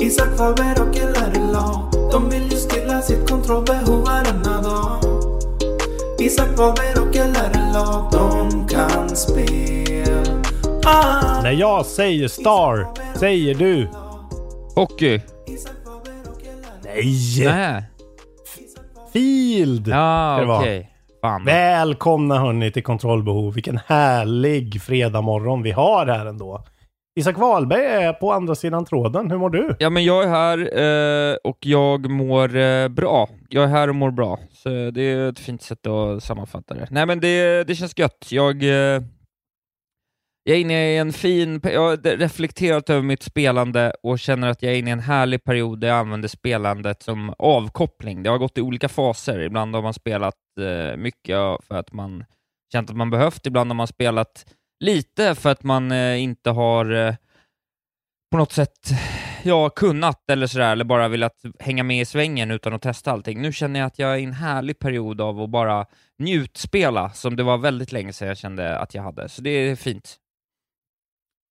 Isak Faber och LRLA De vill ju stilla sitt kontrollbehov varenda dag Isak Faber och LRLA De kan spel ah. När jag säger Star, säger du Hockey? Nej! Nej. Field! Ja, vara. okej. Fan. Välkomna hörni till Kontrollbehov. Vilken härlig fredagmorgon vi har här ändå. Isak Wahlberg är på andra sidan tråden. Hur mår du? Ja, men jag är här eh, och jag mår eh, bra. Jag är här och mår bra. Så det är ett fint sätt att sammanfatta det. Nej, men det, det känns gött. Jag, eh, jag är inne i en fin... Jag har reflekterat över mitt spelande och känner att jag är inne i en härlig period där jag använder spelandet som avkoppling. Det har gått i olika faser. Ibland har man spelat eh, mycket för att man känt att man behövt. Ibland har man spelat lite för att man eh, inte har eh, på något sätt ja, kunnat eller sådär, eller bara velat hänga med i svängen utan att testa allting. Nu känner jag att jag är i en härlig period av att bara njutspela, som det var väldigt länge sedan jag kände att jag hade. Så det är fint.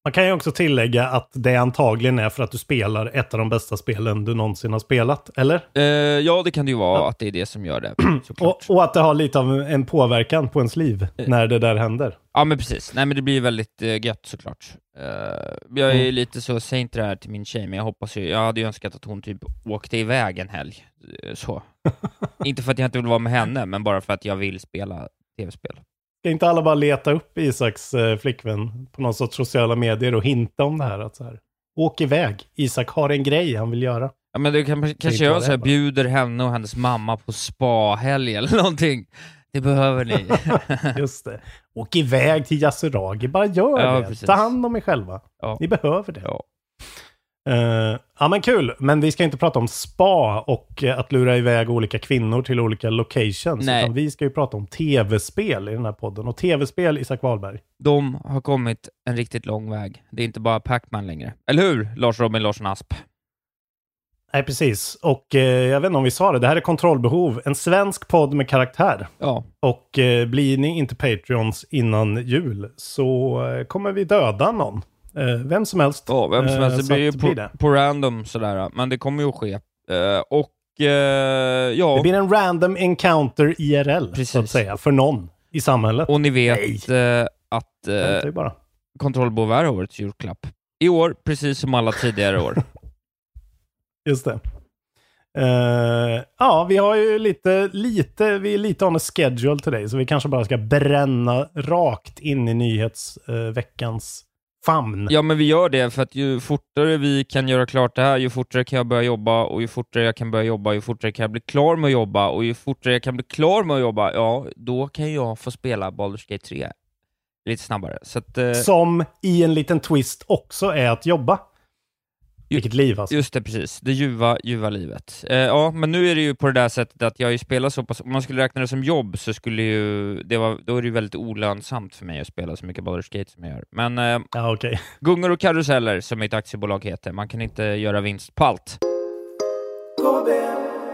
Man kan ju också tillägga att det antagligen är för att du spelar ett av de bästa spelen du någonsin har spelat, eller? Eh, ja, det kan det ju vara Ja. att det är det som gör det, Och, och att det har lite av en påverkan på ens liv när det där händer. Ja, men precis. Nej, men det blir väldigt uh, gött såklart. Eh, jag är Mm. lite så säg inte det här till min tjej, men jag hoppas ju, jag hade ju önskat att hon typ åkte iväg en helg. Eh, Så. inte för att jag inte vill vara med henne, men bara för att jag vill spela tv-spel. Ska inte alla bara leta upp Isaks eh, flickvän på någon sorts sociala medier och hinta om det här? Att så här Åk iväg. Isak har en grej han vill göra. Ja men det kan, kanske inte jag så här, bjuder henne och hennes mamma på spahelg eller någonting. Det behöver ni. Just det. Åk iväg till Yasuragi. Bara gör Ja, det. precis. Ta hand om er själva. Ja. Ni behöver det. Ja. Eh, ja men kul. Men vi ska inte prata om spa och eh, att lura iväg olika kvinnor till olika locations. Nej. Utan vi ska ju prata om tv-spel i den här podden. Och tv-spel, Isak Wahlberg. De har kommit en riktigt lång väg. Det är inte bara Pac-Man längre. Eller hur, Lars Robin Larsson Asp? Nej, precis. Och eh, jag vet inte om vi sa det. Det här är Kontrollbehov. En svensk podd med karaktär. Ja. Och blir ni inte Patreons innan jul så kommer vi döda någon. Eh, vem som helst. Ja, vem som Eh, helst. Det blir ju på, blir det. på random sådär, men det kommer ju att ske. Eh, och ja, Det blir en random encounter IRL, så att Precis. säga, för någon i samhället. och ni vet eh, att eh. Kontrollbehov är årets julklapp. I år, precis som alla tidigare år. Just det. Eh, ja, vi har ju lite, lite, vi är lite on a schedule till dig, så vi kanske bara ska bränna rakt in i nyhetsveckans famn. Ja, men vi gör det för att ju fortare vi kan göra klart det här, ju fortare kan jag börja jobba och ju fortare jag kan börja jobba, ju fortare kan jag bli klar med att jobba och ju fortare jag kan bli klar med att jobba, ja, då kan jag få spela Baldur's Gate 3 lite snabbare. Så att, eh, Som i en liten twist också är att jobba. Vilket liv alltså. Just det, precis. Det ljuva, ljuva livet. Eh, ja, men nu är det ju på det där sättet att jag ju spelat så pass, om man skulle räkna det som jobb så skulle ju, det var, då är det ju väldigt olönsamt för mig att spela så mycket Baldur's Gate som jag gör. Men eh, Ja, okej. gungor och karuseller, som mitt aktiebolag heter, man kan inte göra vinst på allt.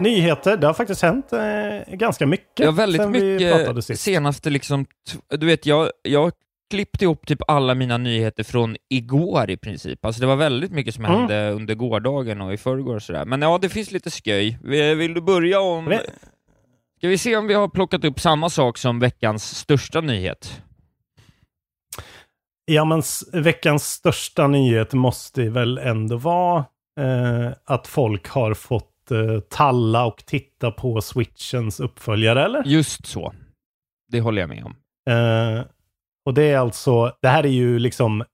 Nyheter, det har faktiskt hänt eh, ganska mycket Ja, väldigt sen vi mycket pratade sist. senaste liksom, du vet, jag, jag klippte ihop typ alla mina nyheter från igår i princip. Alltså det var väldigt mycket som Mm. hände under gårdagen och i förrgår och sådär. Men ja, det finns lite sköj. Vill vill du börja om... Men- Ska vi se om vi har plockat upp samma sak som veckans största nyhet? Ja, men veckans största nyhet måste väl ändå vara eh, att folk har fått eh, talla och titta på Switchens uppföljare, eller? Just så. Det håller jag med om. Eh, och det är alltså, det här är ju liksom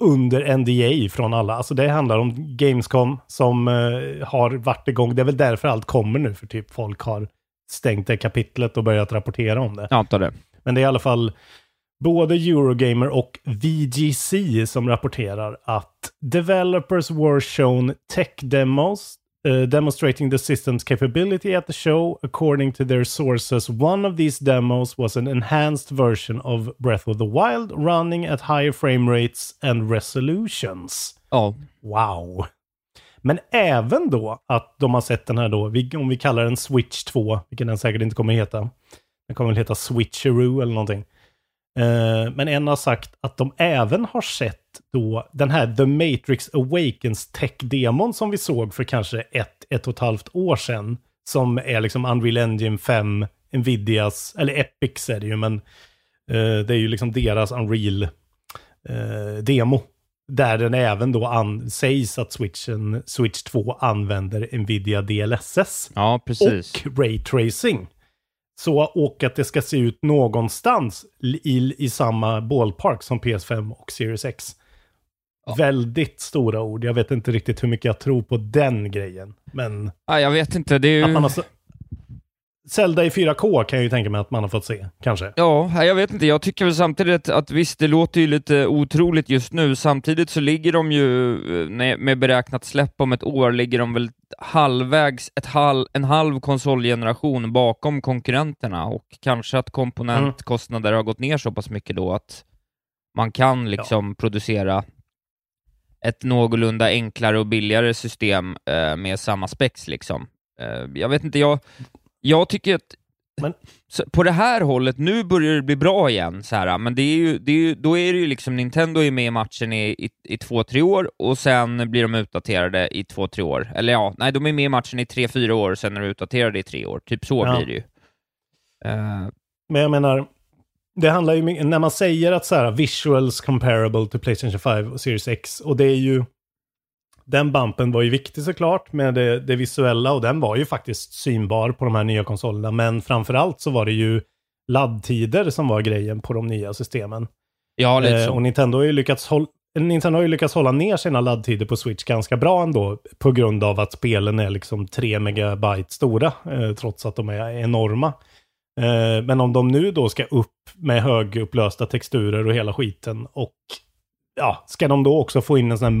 under NDA från alla. Alltså det handlar om Gamescom som eh, har varit igång. Det är väl därför allt kommer nu, för typ folk har stängt det kapitlet och börjat rapportera om det. Jag antar det. Men det är i alla fall både Eurogamer och VGC som rapporterar att developers were shown tech demos uh, demonstrating the system's capability at the show. According to their sources, one of these demos was an enhanced version of Breath of the Wild running at higher frame rates and resolutions. Ja. Wow. Men även då att de har sett den här då, om vi kallar den Switch 2, vilken den säkert inte kommer heta. Den kommer väl heta Switcheroo eller någonting. Eh, men en har sagt att de även har sett då den här The Matrix Awakens tech-demon som vi såg för kanske ett, ett och ett halvt år sedan. Som är liksom Unreal Engine 5, Nvidias, eller Epics är det ju, men eh, det är ju liksom deras Unreal eh, demo. Där den även då an, sägs att Switchen, Switch 2 använder Nvidia DLSS. Ja, precis. Och Ray Tracing. Så, och att det ska se ut någonstans i, i samma ballpark som PS5 och Series X. Ja. Väldigt stora ord. Jag vet inte riktigt hur mycket jag tror på den grejen. Men Ja, jag vet inte, det är ju... att man har... så- Zelda i 4K kan jag ju tänka mig att man har fått se, kanske. Ja, jag vet inte. Jag tycker väl samtidigt att visst, det låter ju lite otroligt just nu. Samtidigt så ligger de ju, eh, med beräknat släpp om ett år, ligger de väl halvvägs, ett halv, en halv konsolgeneration bakom konkurrenterna och kanske att komponentkostnader har gått ner så pass mycket då att man kan liksom producera ett någorlunda enklare och billigare system eh, med samma specs liksom. Eh, jag vet inte, jag, jag tycker att Men- på det här hållet, nu börjar det bli bra igen, så här, men det är ju, det är ju, då är det ju liksom Nintendo är med i matchen i, i, i två, tre år och sen blir de utdaterade i två, tre år. Eller ja, nej, de är med i matchen i tre, fyra år och sen är de utdaterade i tre år. Typ så Ja. blir det ju. Eh, Men jag menar, det handlar ju när man säger att så här, visuals comparable to Playstation 5 och Series X, och det är ju, den bumpen var ju viktig såklart med det, det visuella och den var ju faktiskt synbar på de här nya konsolerna, men framförallt så var det ju laddtider som var grejen på de nya systemen. ja, lite Eh, så. och Nintendo har ju lyckats hålla Nintendo har ju lyckats hålla ner sina laddtider på Switch ganska bra ändå, på grund av att spelen är liksom 3 megabyte stora, eh, trots att de är enorma. Eh, men om de nu då ska upp med högupplösta texturer och hela skiten och ja, ska de då också få in en sån här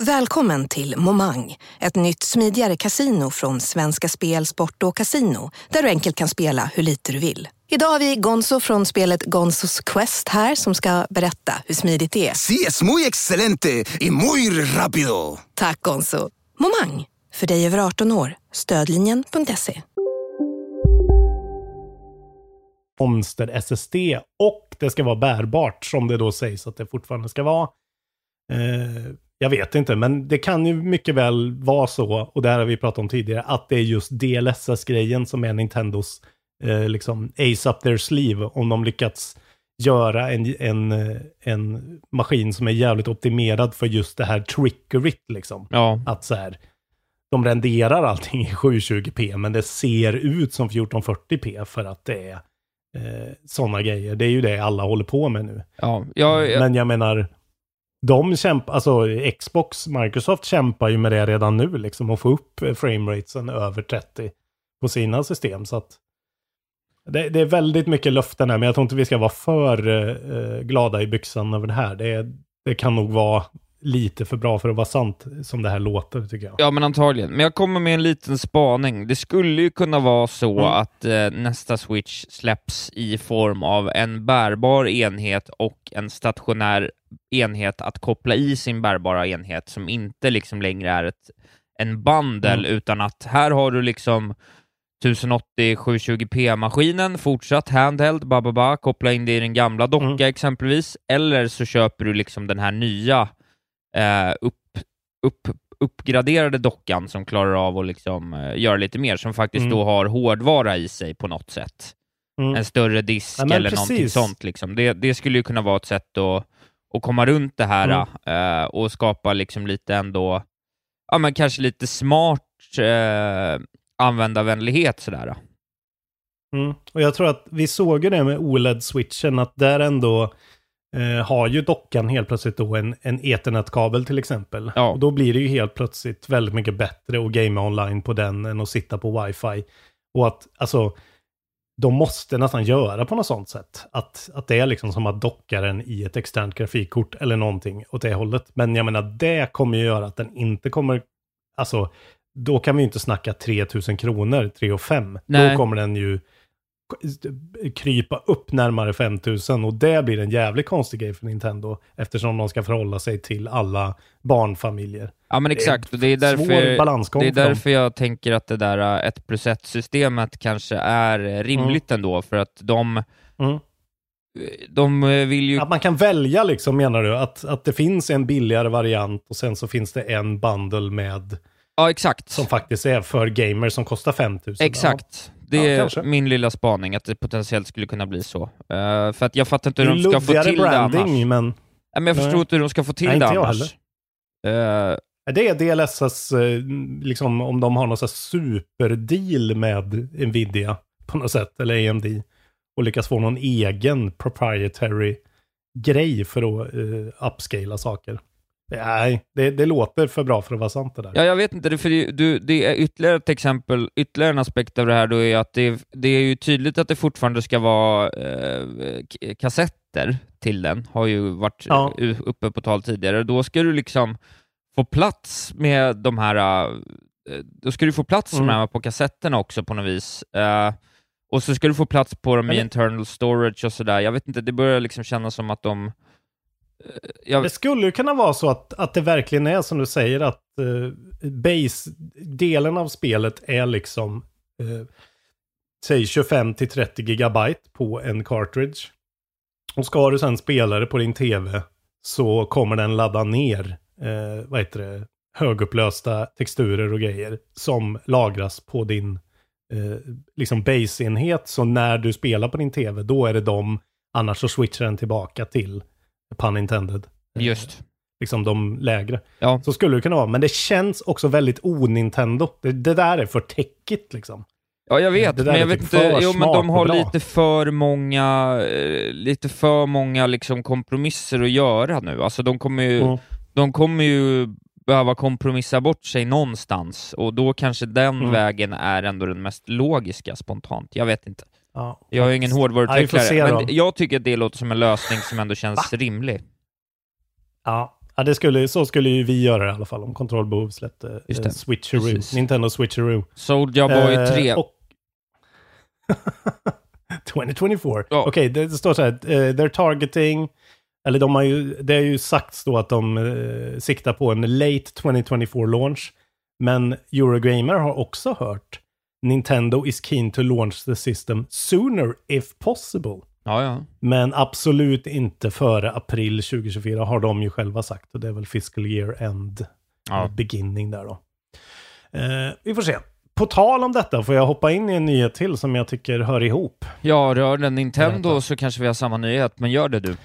Välkommen till Momang, ett nytt smidigare kasino från Svenska Spel, Sport och Casino där du enkelt kan spela hur lite du vill. Idag har vi Gonzo från spelet Gonzos Quest här som ska berätta hur smidigt det är. Sí, es muy excelente y muy rápido. Tack Gonzo! Momang, för dig över 18 år. Stödlinjen.se. Monster SSD och det ska vara bärbart som det då sägs att det fortfarande ska vara. Eh, jag vet inte, men det kan ju mycket väl vara så, och det här har vi pratat om tidigare, att det är just DLSS-grejen som är Nintendos eh, liksom ace up their sleeve, om de lyckats göra en, en, eh, en maskin som är jävligt optimerad för just det här trickeryt liksom. Ja, Att så här, de renderar allting i 720p, men det ser ut som 1440p för att det är eh, sådana grejer. Det är ju det alla håller på med nu. ja, ja, ja. Men jag menar, de kämpar, alltså Xbox, Microsoft kämpar ju med det redan nu, liksom att få upp eh, frameratesen över 30 på sina system. Så att det, det är väldigt mycket löften här, men jag tror inte vi ska vara för eh, eh glada i byxan över det här. Det, det kan nog vara lite för bra för att vara sant, som det här låter, tycker jag. Ja, men antagligen. Men jag kommer med en liten spaning. Det skulle ju kunna vara så Mm. att eh, nästa Switch släpps i form av en bärbar enhet och en stationär enhet att koppla i sin bärbara enhet som inte liksom längre är ett, en bandel, Mm. utan att här har du liksom 1080 720p-maskinen, fortsatt handheld, bababa, koppla in det i den gamla docka Mm. exempelvis, eller så köper du liksom den här nya eh, upp, upp, uppgraderade dockan som klarar av att liksom, eh, göra lite mer, som faktiskt Mm. då har hårdvara i sig på något sätt. Mm. En större disk Ja, eller någonting precis. sånt. Liksom. Det, det skulle ju kunna vara ett sätt att, att komma runt det här Mm. eh, och skapa liksom lite ändå ja, men kanske lite smart eh, användarvänlighet sådär. Mm. Och jag tror att vi såg ju det med OLED-switchen, att där ändå eh, har ju dockan helt plötsligt då en, en ethernet-kabel till exempel. Ja. Och då blir det ju helt plötsligt väldigt mycket bättre att gamea online på den än att sitta på wifi. Och att, alltså, de måste nästan göra på något sånt sätt. Att, att det är liksom som att docka den i ett externt grafikkort eller någonting åt det hållet. Men jag menar, det kommer ju göra att den inte kommer, alltså, då kan vi ju inte snacka 3000 kronor, 3 och 5. Nej. Då kommer den ju krypa upp närmare 5000 och det blir en jävligt konstig grej för Nintendo eftersom de ska förhålla sig till alla barnfamiljer. Ja men exakt, och det är därför, det är därför jag tänker att det där 1 plus 1 systemet kanske är rimligt ändå, för att de, Mm. de eh, vill ju... Att man kan välja liksom menar du? Att, att det finns en billigare variant och sen så finns det en bundle med Ja exakt. som faktiskt är för gamers som kostar 5000. Exakt. Det Ja, är kanske. min lilla spaning, att det potentiellt skulle kunna bli så. Eh, för att jag fattar inte Ja. hur de ska få till det annars. branding men Nej, men jag förstår inte hur de ska få till Nej, det inte jag annars. Eh, det är DLSS, eh, liksom om de har någon sån superdeal med Nvidia på något sätt, eller AMD. Och lyckas få någon egen proprietary grej för att uh, upscala saker. Nej, det, det låter för bra för att vara sant det där. Ja, jag vet inte, det, för det, du, det är ytterligare ett exempel, ytterligare en aspekt av det här då är att det, det är ju tydligt att det fortfarande ska vara eh, kassetter till den, har ju varit Ja. eh, uppe på tal tidigare. Då ska du liksom få plats med de här, eh, då ska du få plats med Mm. här på kassetterna också på något vis. Eh, och så ska du få plats på dem i internal storage och sådär. Jag vet inte, det börjar liksom kännas som att de... eh, jag, Det skulle ju kunna vara så att, att det verkligen är som du säger att uh, base-delen av spelet är liksom eh, säg 25 till 30 gigabyte på en cartridge. Och ska du sen spela det på din tv så kommer den ladda ner eh, vad heter det, högupplösta texturer och grejer som lagras på din eh, liksom base-enhet. Så när du spelar på din tv då är det de, annars så switchar den tillbaka till pun intended. eh, just. liksom de lägre. Ja. Så skulle det kunna vara. Men det känns också väldigt o-Nintendo. Det, det där är för täckigt liksom. Ja, jag vet, men jag vet typ inte, för jo men de har lite för många, eh, lite för många liksom kompromisser att göra nu. Alltså de kommer ju, Mm. de kommer ju behöva kompromissa bort sig någonstans, och då kanske den Mm. vägen är ändå den mest logiska spontant. Jag vet inte. Ja, Jag är ju ingen hårdvaruutvecklare, men det- jag tycker att det låter som en lösning som ändå känns rimlig. Ja, ja det skulle, så skulle ju vi göra i alla fall om kontrollbehov släppte Just eh, det. Switcheroo. Precis. Nintendo Switcheroo. Soulja Boy Eh, 3. och- 2024. Ja. Okej, det, det står så här. eh, they're targeting, eller de har ju, det är ju sagts då att de eh, siktar på en late 2024 launch. Men Eurogamer har också hört Nintendo is keen to launch the system sooner if possible. Ja, ja. Men absolut inte före april 2024 har de ju själva sagt. Och det är väl fiscal year end Ja. eh, beginning där då. Eh, vi får se. På tal om detta får jag hoppa in i en nyhet till som jag tycker hör ihop. ja, rör den Nintendo så kanske vi har samma nyhet, men gör det du.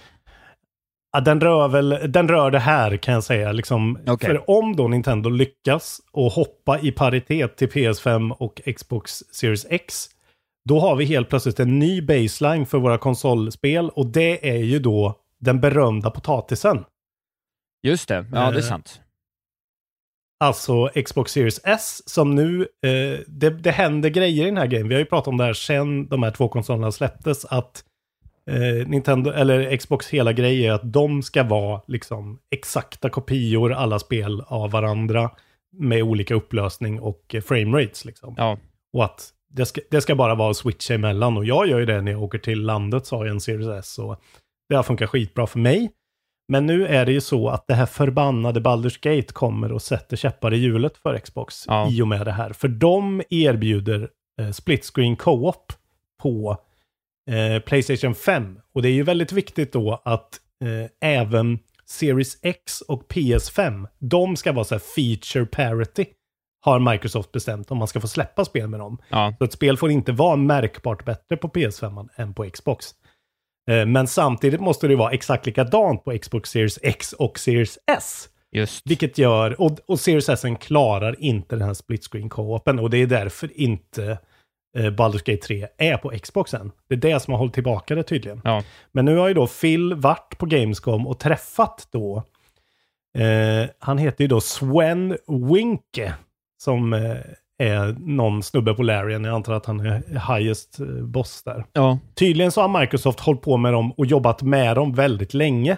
Ja, den rör väl, den rör det här kan jag säga. Liksom, Okej. För om då Nintendo lyckas och hoppa i paritet till PS5 och Xbox Series X, då har vi helt plötsligt en ny baseline för våra konsolspel och det är ju då den berömda potatisen. Just det, ja det är Eh, sant. Alltså Xbox Series S som nu, eh, det, det händer grejer i den här grejen. Vi har ju pratat om det här sen de här två konsolerna släpptes, att eh, Nintendo, eller Xbox hela grej är att de ska vara liksom exakta kopior, alla spel av varandra med olika upplösning och eh, frame rates liksom. Ja. Och att det ska, det ska bara vara att switcha emellan. Och jag gör ju det när jag åker till landet så har jag en Series S. Och det har funkat skitbra för mig. Men nu är det ju så att det här förbannade Baldur's Gate kommer och sätter käppar i hjulet för Xbox Ja. i och med det här. För de erbjuder eh, split screen co-op på eh, Playstation 5. Och det är ju väldigt viktigt då att eh, även Series X och PS5, de ska vara så här feature parity. Har Microsoft bestämt om man ska få släppa spel med dem. Ja. Så ett spel får inte vara märkbart bättre på PS5 än på Xbox. Eh, Men samtidigt måste det vara exakt likadant på Xbox Series X och Series S. Just. Vilket gör, och, och Series S klarar inte den här split screen co-open och det är därför inte eh, Baldur's Gate 3 är på Xboxen. Det är det som har hållit tillbaka det tydligen. Ja. Men nu har ju då Phil varit på Gamescom och träffat då, eh, han heter ju då Sven Winke, som eh, är någon snubbe på Larian. Jag antar att han är highest eh, boss där. Ja. Tydligen så har Microsoft hållit på med dem och jobbat med dem väldigt länge.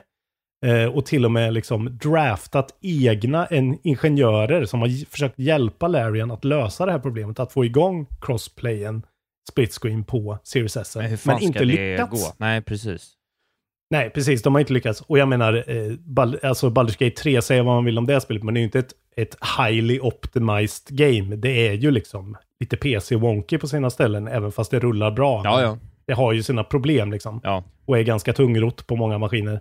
Eh, och till och med liksom draftat egna en ingenjörer som har försökt hjälpa Larian att lösa det här problemet. Att få igång crossplayen split screen på Series S. Men hur fan Men inte ska det lyckats. gå? Nej, precis. Nej, precis. De har inte lyckats. Och jag menar, eh, Bal alltså Baldur's Gate 3, säger vad man vill om det spelet, men det är ju inte ett, ett highly optimized game. Det är ju liksom lite PC-wonky på sina ställen, även fast det rullar bra. Ja, ja. Det har ju sina problem liksom. Ja. Och är ganska tungrott på många maskiner.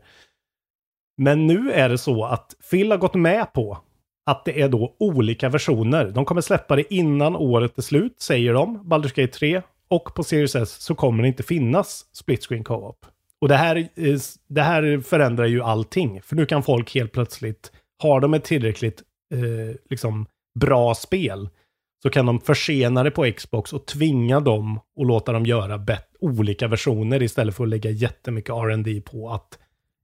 Men nu är det så att Phil har gått med på att det är då olika versioner. De kommer släppa det innan året är slut, säger de, Baldur's Gate 3. Och på Series S så kommer det inte finnas split screen co-op. Och det här, eh, det här förändrar ju allting. För nu kan folk helt plötsligt, har de ett tillräckligt eh, liksom bra spel, så kan de försena det på Xbox och tvinga dem och låta dem göra bet- olika versioner istället för att lägga jättemycket R&D på att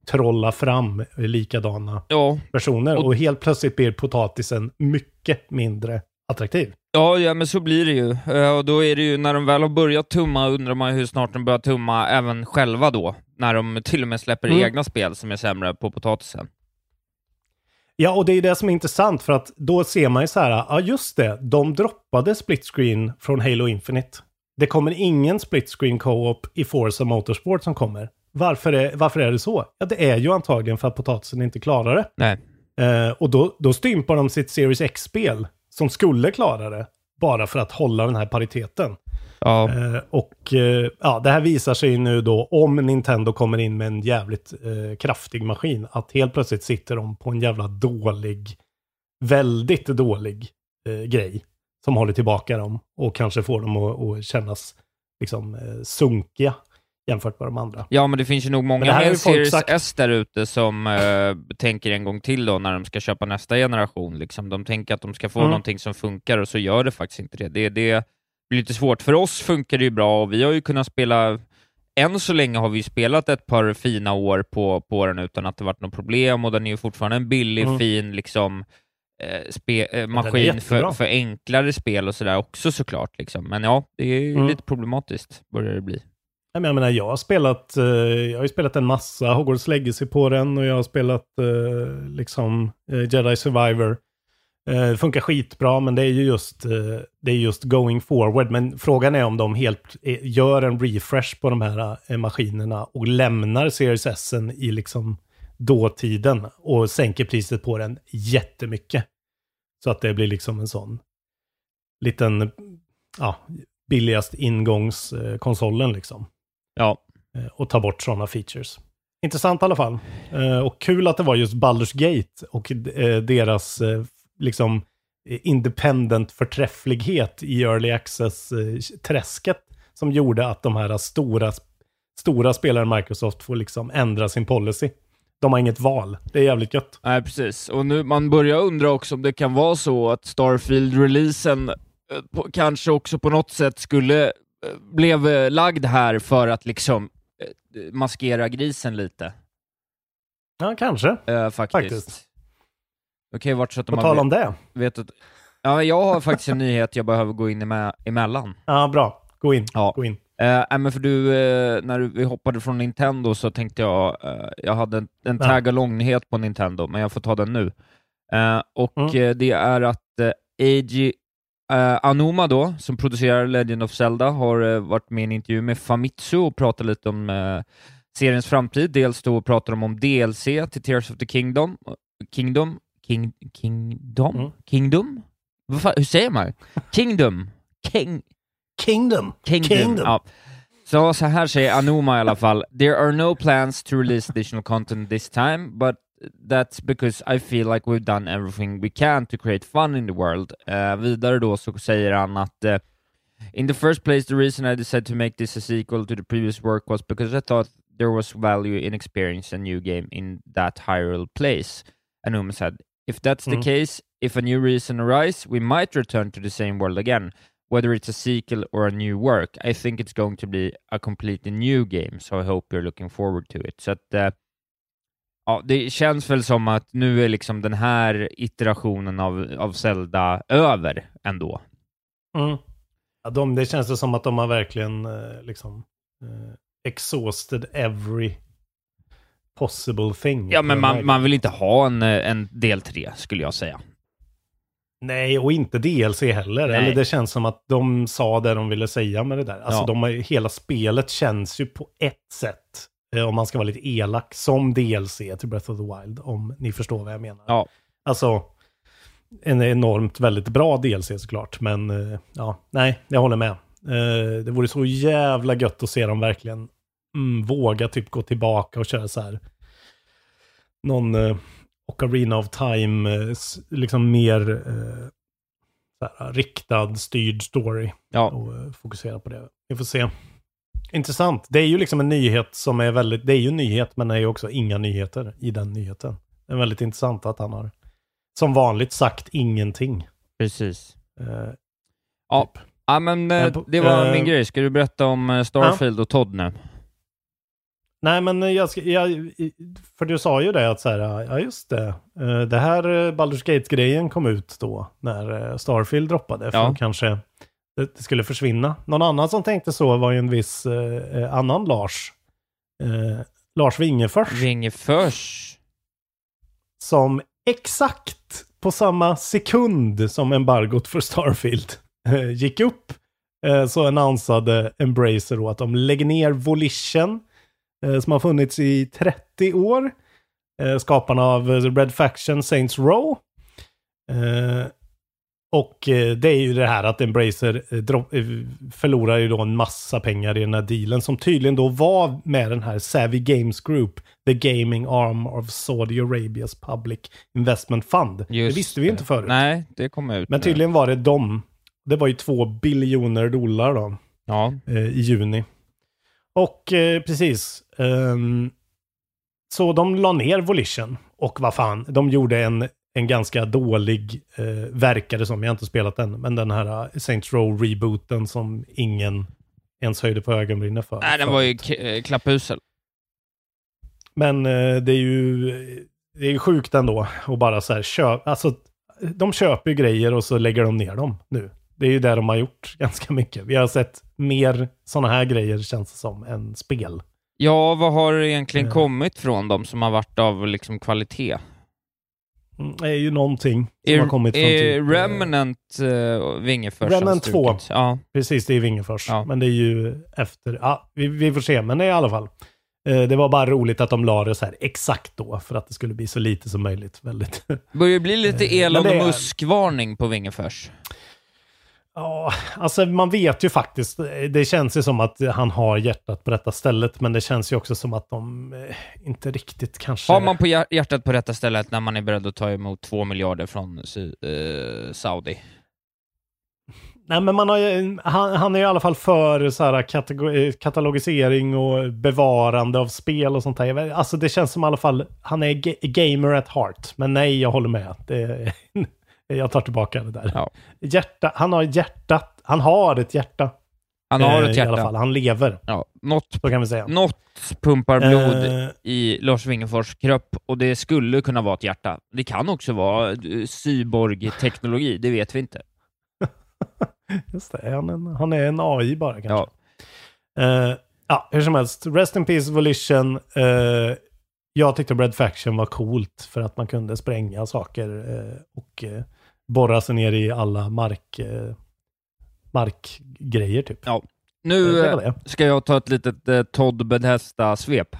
trolla fram likadana Ja, versioner. Och- Och helt plötsligt blir potatisen mycket mindre attraktiv. Ja, ja, men så blir det ju. Eh, Och då är det ju, när de väl har börjat tumma, undrar man ju hur snart de börjar tumma även själva då. När de till och med släpper Mm. egna spel som är sämre på potatisen. Ja, och det är det som är intressant för att då ser man ju så här, ja just det, de droppade split screen från Halo Infinite. Det kommer ingen split screen co-op i Forza Motorsport som kommer. Varför är, varför är det så? Ja, det är ju antagligen för att potatisen inte klarar det. Nej. Eh, och då, då stympar de sitt Series X-spel som skulle klara det, bara för att hålla den här pariteten. Ja, Eh, och eh, ja, det här visar sig nu då, om Nintendo kommer in med en jävligt eh, kraftig maskin, att helt plötsligt sitter de på en jävla dålig, väldigt dålig eh, grej som håller tillbaka dem och kanske får dem att, att kännas liksom eh, sunkiga jämfört med de andra. ja, men det finns ju nog många med Series sagt. S där ute som eh, tänker en gång till då när de ska köpa nästa generation. Liksom. De tänker att de ska få Mm. någonting som funkar och så gör det faktiskt inte det. Det, det blir lite svårt. För oss funkar det ju bra och vi har ju kunnat spela än så länge har vi spelat ett par fina år på, på den utan att det varit något problem och den är ju fortfarande en billig, Mm. fin liksom, eh, spe, eh, maskin för, för enklare spel och sådär också såklart. Liksom. Men ja, det är ju Mm. lite problematiskt, börjar det bli. Nej, men Jag menar, jag har spelat, eh, jag har ju spelat en massa Hogwarts Legacy på den och jag har spelat eh, liksom eh, Jedi Survivor. Eh, det funkar skitbra, men det är ju just, eh, det är just going forward. Men frågan är om de helt gör en refresh på de här maskinerna och lämnar Series S i liksom dåtiden och sänker priset på den jättemycket. Så att det blir liksom en sån liten, ja, billigast ingångskonsolen liksom Ja, eh, och ta bort sådana features. Intressant i alla fall. Eh, Och kul att det var just Baldur's Gate och eh, deras liksom independent förträfflighet i early access-träsket som gjorde att de här stora, stora spelare Microsoft får liksom ändra sin policy. De har inget val. Det är jävligt gött. Nej, precis. Och nu, man börjar undra också om det kan vara så att Starfield-releasen kanske också på något sätt skulle blev eh, lagd här för att liksom eh, maskera grisen lite, Ja, kanske. eh, faktiskt. Faktiskt. Ju varit så att På tal om det. vet att, Ja, jag har faktiskt en nyhet jag behöver gå in emellan. Ja, bra. Gå in. Ja. Gå in. Nej, men för du, när vi hoppade från Nintendo så tänkte jag, jag hade en, en Ja. tag-along-nyhet på Nintendo, men jag får ta den nu. Och Mm. det är att Eiji eh, Anuma då, som producerar Legend of Zelda, har eh, varit med i en intervju med Famitsu och pratat lite om eh, seriens framtid. Dels då pratar de om DLC till Tears of the Kingdom, Kingdom, King, Kingdom, Mm. Kingdom? Fan, hur säger man? Kingdom? King, Kingdom. Kingdom. Kingdom. Ja. Så, så här säger Anuma i alla fall. There are no plans to release additional content this time, but that's because I feel like we've done everything we can to create fun in the world. Eh, vidare då så säger han att eh, In the first place, the reason I decided to make this a sequel to the previous work was because I thought there was value in experiencing a new game in that Hyrule place. Anuma said, If that's Mm. the case, if a new reason arises, we might return to the same world again. Whether it's a sequel or a new work, I think it's going to be a completely new game, so I hope you're looking forward to it. Så att, eh, ja, det känns väl som att nu är liksom den här iterationen av, av Zelda över ändå. Mm. Ja, de, det känns det som att de har verkligen eh, liksom eh, exhausted every possible thing. Ja, men man, man vill inte ha en, eh, en del tre, skulle jag säga. Nej, och inte DLC heller. Nej. Eller det känns som att de sa det de ville säga med det där. Alltså Ja. de har, hela spelet känns ju på ett sätt, om man ska vara lite elak, som DLC till Breath of the Wild. Om ni förstår vad jag menar. Ja. Alltså, en enormt väldigt bra DLC såklart. Men eh, ja, nej, jag håller med. Eh, det vore så jävla gött att se dem verkligen mm, våga typ gå tillbaka och köra så här. Någon eh, Ocarina of Time, eh, liksom mer eh, så här, riktad, styrd story. Ja. Och eh, fokusera på det. Vi får se. Intressant. Det är ju liksom en nyhet som är väldigt, det är ju en nyhet men det är ju också inga nyheter i den nyheten. Det är väldigt intressant att han har som vanligt sagt ingenting. Precis. Eh, Ja, ja men eh, det var eh, min grej. Ska du berätta om eh, Starfield och Todd nu? Nej, men jag, ska, jag, för du sa ju det att så här, ja just det, eh, det här eh, Baldur's Gate-grejen kom ut då när eh, Starfield droppade, för Ja. kanske det skulle försvinna. Någon annan som tänkte så var ju en viss eh, eh, annan Lars, eh, Lars Wingefors, Wingefors. som exakt på samma sekund som embargot för Starfield eh, gick upp, eh, så annonsade Embracer då att de lägger ner Volition, eh, som har funnits i 30 år. Skaparna av Red Faction Saints Row. Och eh, det är ju det här att Embracer eh, eh, förlorar ju då en massa pengar i den här dealen som tydligen då var med den här Savvy Games Group, the gaming arm of Saudi Arabias Public Investment Fund. det Just visste vi ju inte förut. Nej, det kom ut Men tydligen var det dem. Det var ju två biljoner dollar då Ja, i juni. Och precis. ehm, så de la ner Volition. Och vad fan, de gjorde en, en ganska dålig, eh, verkade som, jag har inte spelat den, men den här eh, Saints Row rebooten som ingen ens höjde på ögonbrynen för. nej, den var ju eh, klappusel. Men eh, det är ju det är ju sjukt ändå att bara så här köpa, alltså de köper ju grejer och så lägger de ner dem nu. Det är ju det de har gjort ganska mycket. Vi har sett mer sådana här grejer känns det som än spel. Ja, vad har det egentligen Ja. kommit från dem som har varit av liksom kvalitet? Mm, Det är ju någonting som Är, har kommit från är typ, eh, Remnant uh, Wingefors Remnant har 2. strukit? Ja. Precis, det är Wingefors. Ja. Men det är ju efter, ja, vi, vi får se, men det är i alla fall. Eh, det var bara roligt att de la det så här exakt då, för att det skulle bli så lite som möjligt. Väldigt. Börjar bli lite Eh, det och Musk-varning på Wingefors. Ja, alltså man vet ju faktiskt, det känns ju som att han har hjärtat på rätta stället, men det känns ju också som att de eh, inte riktigt kanske... Har man på hjär- hjärtat på rätta stället när man är beredd att ta emot två miljarder från eh, Saudi? Nej, men man har ju, han, han är i alla fall för så här katalogisering och bevarande av spel och sånt där. Alltså det känns som i alla fall, han är ga- gamer at heart. Men nej, jag håller med. Det, jag tar tillbaka det där. Ja. Hjärta, han har hjärtat, han har ett hjärta. Han har eh, ett I alla fall, hjärta. han lever. Ja, något, Så kan vi säga. något pumpar blod Eh, i Lars Wingefors kropp och det skulle kunna vara ett hjärta. Det kan också vara eh, cyborg-teknologi, det vet vi inte. Just det, är han, en, han är en AI bara kanske. Ja. Eh, ja, hur som helst. Rest in Peace Volition. eh, jag tyckte Red Faction var coolt för att man kunde spränga saker eh, och eh, borra sig ner i alla mark, eh, markgrejer typ. Ja. Nu Eh, det eh, det. ska jag ta ett litet eh, Todd Bethesda-svep.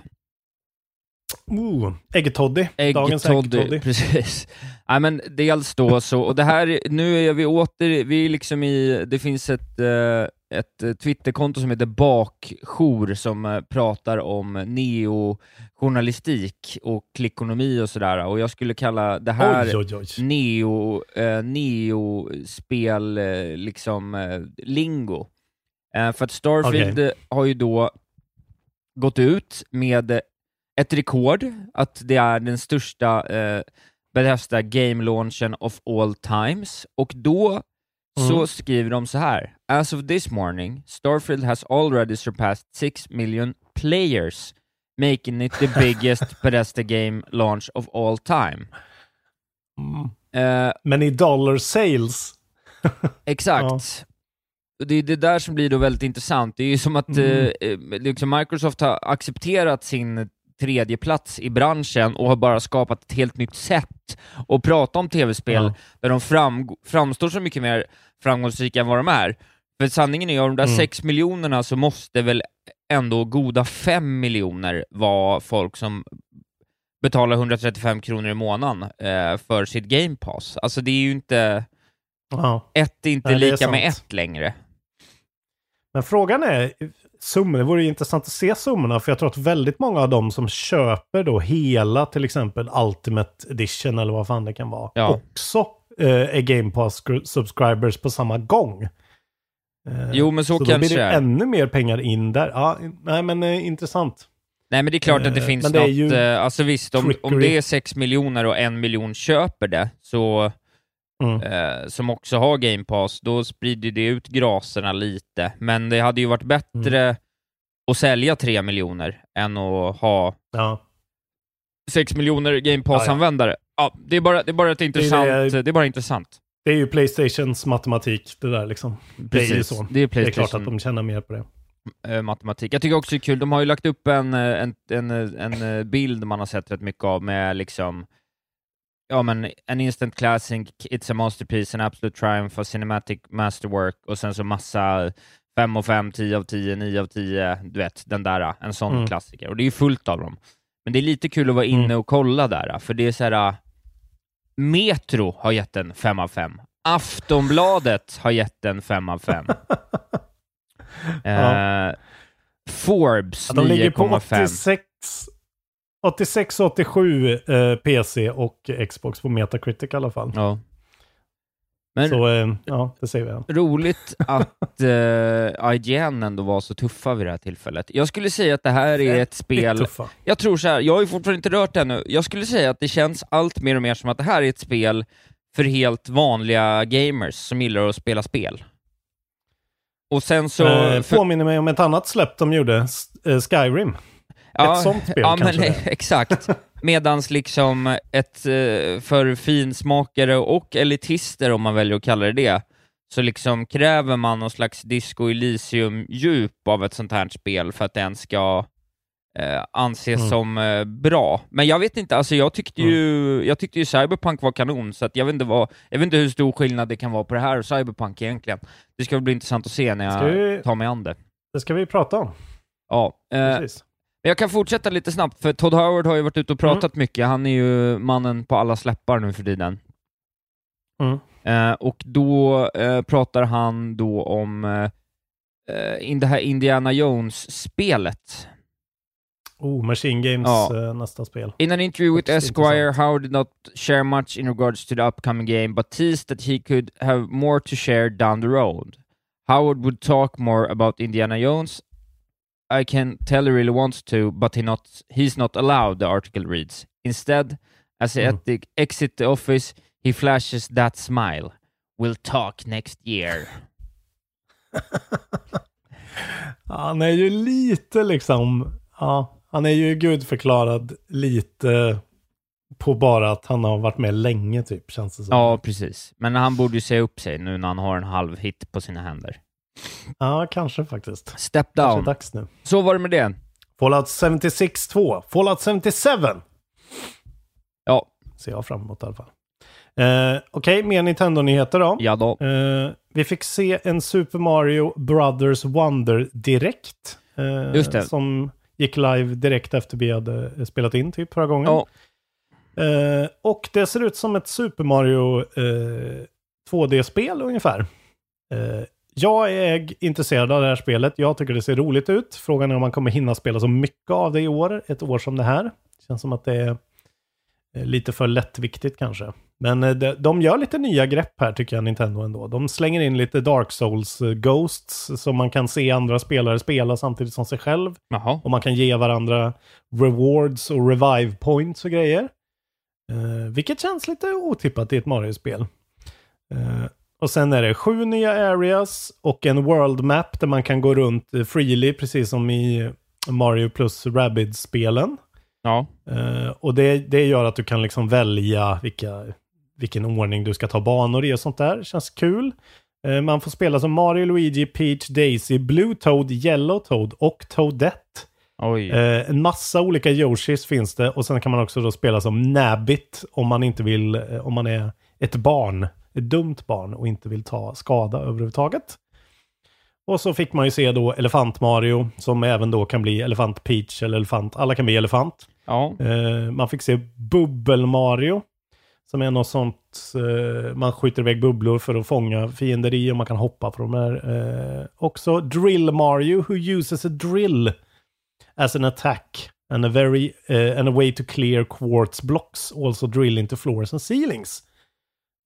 Ooh, Äggetoddy. Dagens Äggtoddy, precis. Nej men dels då så, och det här, nu är vi åter, vi är liksom i, det finns ett, eh, ett eh, Twitterkonto som heter Bakjour som eh, pratar om neojournalistik och klickonomi och sådär, och jag skulle kalla det här Oj, oj, oj. neo, eh, neo-spel, eh, liksom, eh, lingo. Eh, för att Starfield eh, har ju då gått ut med ett rekord, att det är den största eh, Bethesda Game Launchen of All Times, och då så Mm. skriver de så här. As of this morning, Starfield has already surpassed 6 million players, making it the biggest Bethesda game launch of all time. Mm. Eh, Men i dollar sales. Exakt. Och Det är det där som blir då väldigt intressant. Det är ju som att Mm. eh, eh, liksom Microsoft har accepterat sin tredje plats i branschen och har bara skapat ett helt nytt sätt att prata om tv-spel Ja. där de fram, framstår så mycket mer framgångsrika än vad de är. För sanningen är ju, av de där Mm. sex miljonerna så måste väl ändå goda fem miljoner vara folk som betalar 135 kronor i månaden eh, för sitt Game Pass. Alltså det är ju inte... Ja. Ett är inte Nej, det är lika med ett längre. Men frågan är, summor, det vore ju intressant att se summorna, för jag tror att väldigt många av dem som köper då hela till exempel Ultimate Edition eller vad fan det kan vara, Ja. också eh, är Game Pass subscribers på samma gång. Eh, Jo, men så då kanske blir det det ännu mer pengar in där. Ja, nej men eh, intressant. Nej men det är klart att det Eh, finns men det något, ju alltså visst, om, om det är 6 miljoner och en miljon köper det, så, Mm. eh, som också har Game Pass, då sprider det ut graserna lite. Men det hade ju varit bättre Mm. att sälja 3 miljoner än att ha Ja. 6 miljoner Game Pass-användare. Ja, det är bara, det är bara ett intressant, det- det är bara intressant. Det är ju Playstations matematik det där liksom. Det är ju Precis. så. Det är Det är klart att de tjänar mer på det. eh, matematik. Jag tycker också det är kul, de har ju lagt upp en, eh, en, en, eh, en bild man har sett rätt mycket av med liksom Ja men en instant classic, it's a masterpiece, an absolute triumph, a cinematic masterwork och sen så massa 5 och 5, 10 av 10, 9 av 10, du vet, den där, en sån Mm. klassiker. Och det är ju fullt av dem. Men det är lite kul att vara inne Mm. och kolla där, för det är så här. Metro har gett en 5 av 5. Aftonbladet har gett en 5 av 5. Ja. Eh, Forbes Ja, de ligger på 9,5. 86, 86 87 eh, PC och Xbox på Metacritic i alla fall. Ja. Men Så eh, ja, det ser vi. roligt att uh, IGN ändå var så tuffa vid det här tillfället. Jag skulle säga att det här är ett spel... Jag tror så här, jag har ju fortfarande inte rört det ännu. Jag skulle säga att det känns allt mer och mer som att det här är ett spel för helt vanliga gamers som gillar att spela spel. Och sen så... eh, för- Påminner mig om ett annat släpp de gjorde, eh, Skyrim. Ja, Ett sånt spel ja, kanske men. Exakt. Medans liksom ett eh, för finsmakare och elitister, om man väljer att kalla det det, så liksom kräver man någon slags Disco Elysium-djup av ett sånt här spel för att det ens ska eh, anses Mm. som eh, bra. Men jag vet inte, alltså jag tyckte ju, jag tyckte ju Cyberpunk var kanon, så att jag, vet inte vad, jag vet inte hur stor skillnad det kan vara på det här och Cyberpunk egentligen. Det ska bli intressant att se när jag vi- tar mig an det. Det ska vi prata om. Ja, eh, Precis. Men Jag kan fortsätta lite snabbt, för Todd Howard har ju varit ute och pratat mycket. Han är ju mannen på alla släppar nu för tiden. Mm. Eh, och då eh, pratar han då om eh, eh, in det här Indiana Jones-spelet. Oh, Machine Games Ja. eh, nästa spel. In an interview with Esquire. Howard did not share much in regards to the upcoming game, but teased that he could have more to share down the road. Howard would talk more about Indiana Jones. I can tell he really wants to, but he not he's not allowed, the article reads. Instead, as he Mm. at the exit the office, he flashes that smile. We'll talk next year. Han är ju lite liksom, ja, han är ju gudförklarad lite på bara att han har varit med länge typ, känns det som. Ja, precis. Men han borde ju säga upp sig nu när han har en halv hit på sina händer. Ja, kanske faktiskt. Step Kanske down. dags nu. Så var det med det. Fallout 76 2. Fallout 77! Ja, Ser jag fram emot i alla fall. Eh, Okej, mer Nintendo-nyheter då. ja då. Eh, vi fick se en Super Mario Brothers Wonder direkt. eh, Just det. Som gick live direkt efter vi hade spelat in typ förra gången. Ja, Eh, och det ser ut som ett Super Mario eh, 2D-spel ungefär. Jag är intresserad av det här spelet. Jag tycker det ser roligt ut. Frågan är om man kommer hinna spela så mycket av det i år. Ett år som det här. Det känns som att det är eh, lite för lättviktigt kanske. Men eh, de, de gör lite nya grepp här tycker jag, Nintendo ändå. De slänger in lite Dark Souls eh, Ghosts som man kan se andra spelare spela samtidigt som sig själv. jaha. Och man kan ge varandra rewards och revive points och grejer. Eh, vilket känns lite otippat i ett Mario-spel. Eh, och sen är det sju nya areas och en world map där man kan gå runt freely, precis som i Mario plus Rabbids-spelen. Ja. Eh, och det, det gör att du kan liksom välja vilka, vilken ordning du ska ta banor i och sånt där. Känns kul. Eh, man får spela som Mario, Luigi, Peach, Daisy, Blue Toad, Yellow Toad och Toadette. Oj. Eh, en massa olika Yoshis finns det och sen kan man också då spela som Nabbit om man inte vill, om man är ett barn, ett dumt barn och inte vill ta skada överhuvudtaget. Och så fick man ju se då Elefant Mario som även då kan bli Elefant Peach eller Elefant, alla kan bli Elefant. Ja. Eh, man fick se Bubbel Mario. Som är något sånt, eh, man skjuter iväg bubblor för att fånga fiender i och man kan hoppa på de här. Eh, också Drill Mario who uses a drill as an attack and a very eh, and a way to clear quartz blocks also drill into floors and ceilings.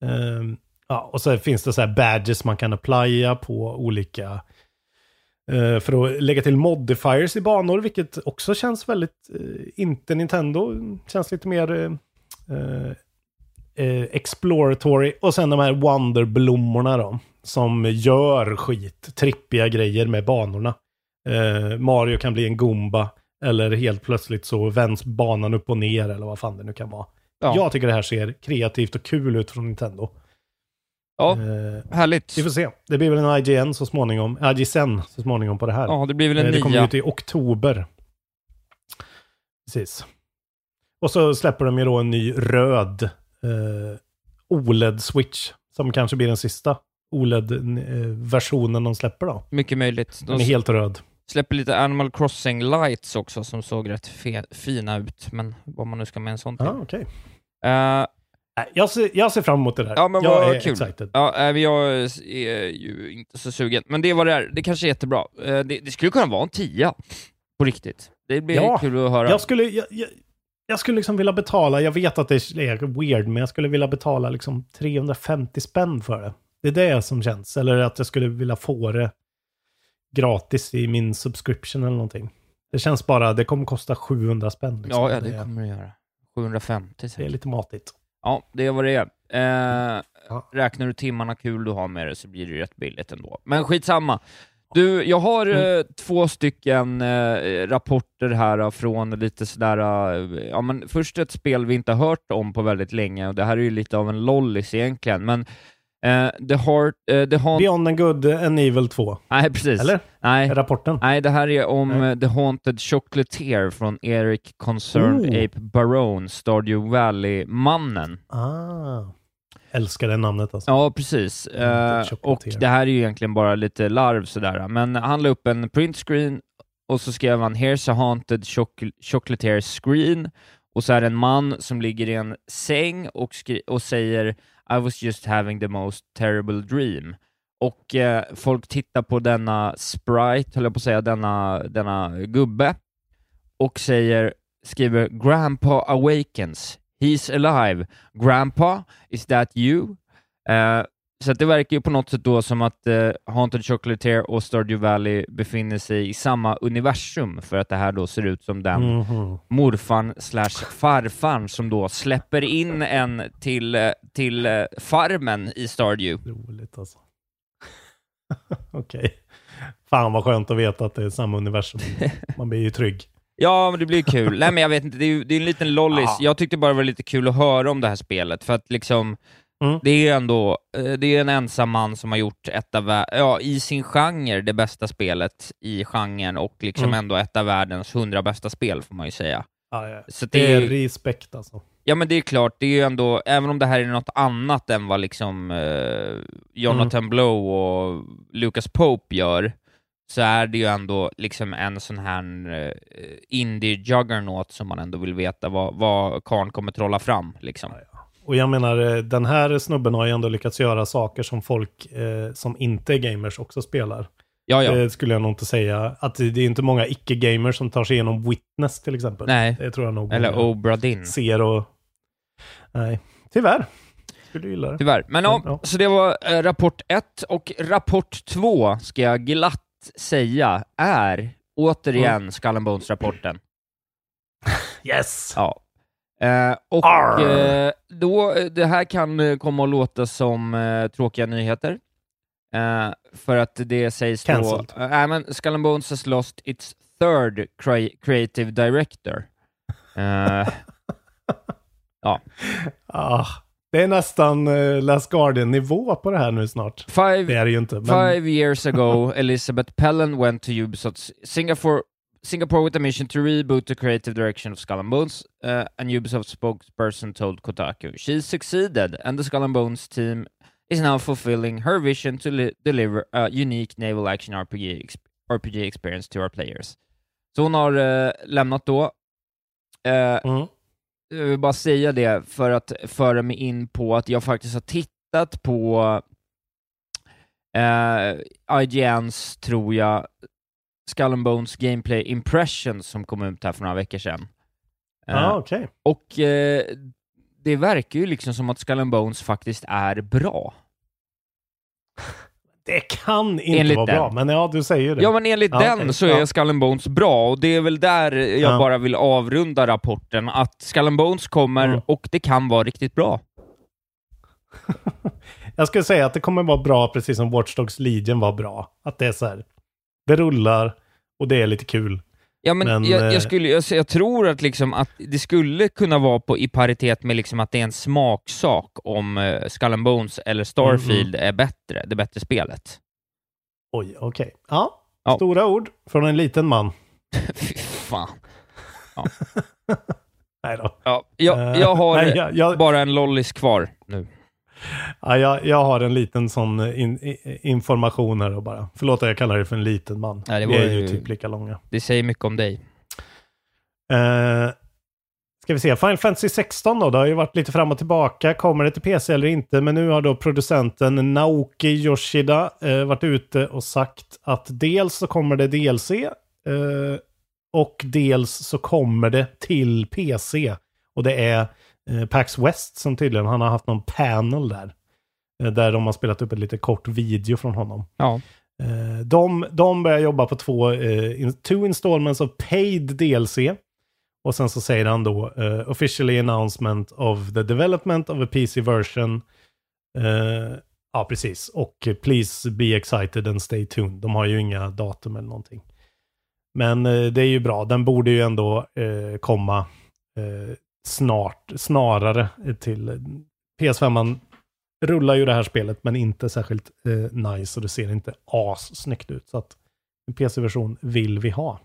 Ehm, ja, och så finns det så här badges man kan applya på olika eh, för att lägga till modifiers i banor, vilket också känns väldigt, eh, inte Nintendo, känns lite mer eh, eh, eh, exploratory. Och sen de här Wonderblommorna då, som gör skit, trippiga grejer med banorna. Eh, Mario kan bli en Gumba. eller helt plötsligt så vänds banan upp och ner, eller vad fan det nu kan vara. Ja. Jag tycker det här ser kreativt och kul ut från Nintendo. Ja, Eh, härligt. vi får se. Det blir väl en IGN så småningom, IGSN så småningom på det här. Ja, det blir väl en Eh, det kommer ut i oktober. Precis. Och så släpper de ju då en ny röd eh, OLED-switch. Som kanske blir den sista OLED-versionen de släpper då. Mycket möjligt. Den De är helt röd. Släpper lite Animal Crossing Lights också som såg rätt fina ut, men vad man nu ska med en sån till. Ja, okej. Eh, Nej, Jag, ser, jag ser fram emot det där. Ja, men jag vad är kul. excited. Ja, jag är ju inte så sugen, men det är vad det är. Det kanske är jättebra. Eh, Det, det skulle kunna vara en tia, på riktigt. Det blir Ja, kul att höra. Jag skulle, jag, jag, jag skulle liksom vilja betala, jag vet att det är weird, men jag skulle vilja betala liksom 350 spänn för det. Det är det som känns. Eller att jag skulle vilja få det gratis i min subscription eller någonting. Det känns bara, det kommer kosta 700 spänn. Liksom. Ja, ja, det kommer det göra. 750 det är säkert. lite matigt. Ja, det är vad det är. Eh, Ja. Räknar du timmarna kul du har med det så blir det rätt billigt ändå. Men skitsamma. Du, jag har Mm. eh, två stycken eh, rapporter här från lite sådär, eh, ja men först ett spel vi inte har hört om på väldigt länge, och det här är ju lite av en lollis egentligen, men eh, The Heart, eh, The Haunt... Beyond and Good and Evil 2. Nej, precis. Eller? Nej. Rapporten. Nej, det här är om eh, The Haunted Chocolatier från Eric Concerned Oh. Ape Barone, Stardew Valley-mannen. Ah. Älskar det namnet alltså. Ja, precis. Och det här är ju egentligen bara lite larv sådär, men han la upp en printscreen och så skrev han “Here's a haunted choc- chocolatier screen” och så är det en man som ligger i en säng och, skri- och säger “I was just having the most terrible dream” och eh, folk tittar på denna sprite, höll jag på att säga, denna, denna gubbe och säger, skriver “Grandpa awakens, he's alive, Grandpa, is that you?” Eh, så det verkar ju på något sätt då som att eh, Haunted Chocolatier och Stardew Valley befinner sig i samma universum för att det här då ser ut som den Mhm. morfarn slash farfarn som då släpper in en till, eh, till eh, farmen i Stardew. Roligt alltså. Okej. Fan vad skönt att veta att det är samma universum. Man blir ju trygg. Ja, men det blir kul. Nej, men jag vet inte, det är, det är en liten lollis. Ja. Jag tyckte bara det var lite kul att höra om det här spelet, för att liksom, Mm. det är ändå, eh, det är en ensam man som har gjort ett av, ja, i sin genre, det bästa spelet i genren och liksom Mm. ändå ett av världens hundra bästa spel, får man ju säga. Ja, ja. Så Det det är är, respekt alltså. ja men det är klart, det är ju ändå, även om det här är något annat än vad liksom eh, Jonathan Mm. Blow och Lucas Pope gör, så är det ju ändå liksom en sån här eh, indie-juggernaut som man ändå vill veta vad, vad karln kommer trolla fram. Liksom. Och jag menar, eh, den här snubben har ju ändå lyckats göra saker som folk eh, som inte är gamers också spelar. Ja, ja. Det skulle jag nog inte säga. Att det det är inte många icke-gamers som tar sig igenom Witness till exempel. Nej. Det tror jag nog Eller många Obra Dinn. ser och... Nej, tyvärr. Skulle gilla det. Tyvärr. Men ja, Ja. så det var eh, rapport ett och rapport två ska jag glatt säga är återigen Skull and Bones-rapporten. Yes! Ja. Eh, och eh, då, eh, det här kan eh, komma att låta som eh, tråkiga nyheter. Eh, för att det sägs Cancelled. då... Uh, men Skull and Bones has lost its third crea- creative director. Eh, Ah, det är nästan uh, Last Guardian-nivå på det här nu snart. five, Det är det ju inte. Men, Five years ago, Elizabeth Pellen went to Ubisoft Singapore, Singapore with a mission to reboot the creative direction of Skull and Bones. Uh, and Ubisoft spokesperson told Kotaku she succeeded, and the Skull and Bones team is now fulfilling her vision to li- deliver a unique naval action RPG, ex- RPG experience to our players. Så hon har eh, lämnat då. Eh, Mm. jag vill bara säga det för att föra mig in på att jag faktiskt har tittat på eh, IGNs, tror jag, Skull and Bones Gameplay Impressions som kom ut här för några veckor sedan. Eh, ah, okej. Och eh, det verkar ju liksom som att Skull and Bones faktiskt är bra. Det kan inte Enligt vara den. bra, men ja, du säger det. Ja, men enligt Ja, den okej. så är Ja. Skull and Bones bra, och det är väl där jag Ja. bara vill avrunda rapporten, att Skull and Bones kommer Mm. och det kan vara riktigt bra. Jag skulle säga att det kommer vara bra precis som Watch Dogs Legion var bra. Att det är så här, det rullar och det är lite kul. Ja, men, Men, jag, eh, jag, skulle, jag, jag tror att, liksom att det skulle kunna vara på, i paritet med liksom att det är en smaksak om uh, Skull and Bones eller Starfield Mm, är bättre, det bättre spelet. Oj, okej. Ja, Ja. stora ord från en liten man. Fy fan. Nej då. Ja, jag, Eh, jag har nej, bara en lollis kvar nu. Ja, jag, jag har en liten sån eh, in, i- information här och bara. Förlåt att jag kallar det för en liten man. Nej, det Vi är ju ju- typ lika långa. Det säger mycket om dig. Eh, ska vi se, Final Fantasy 16 då, det har ju varit lite fram och tillbaka. Kommer det till PC eller inte? Men nu har då producenten Naoki Yoshida eh, varit ute och sagt att dels så kommer det DLC eh, och dels så kommer det till PC. Och det är PAX West som tydligen, han har haft någon panel där. Eh, där de har spelat upp ett lite kort video från honom. Ja. Eh, De, de börjar jobba på två, eh, two installments of paid DLC. Och sen så säger han då eh, officially announcement of the development of a PC version. Eh, ja, precis. Och eh, please be excited and stay tuned. De har ju inga datum eller någonting. Men eh, det är ju bra. Den borde ju ändå eh, komma eh, snart, snarare till PS5. Man rullar ju det här spelet, men inte särskilt eh, nice och det ser inte as snyggt ut. Så att en PC-version vill vi ha.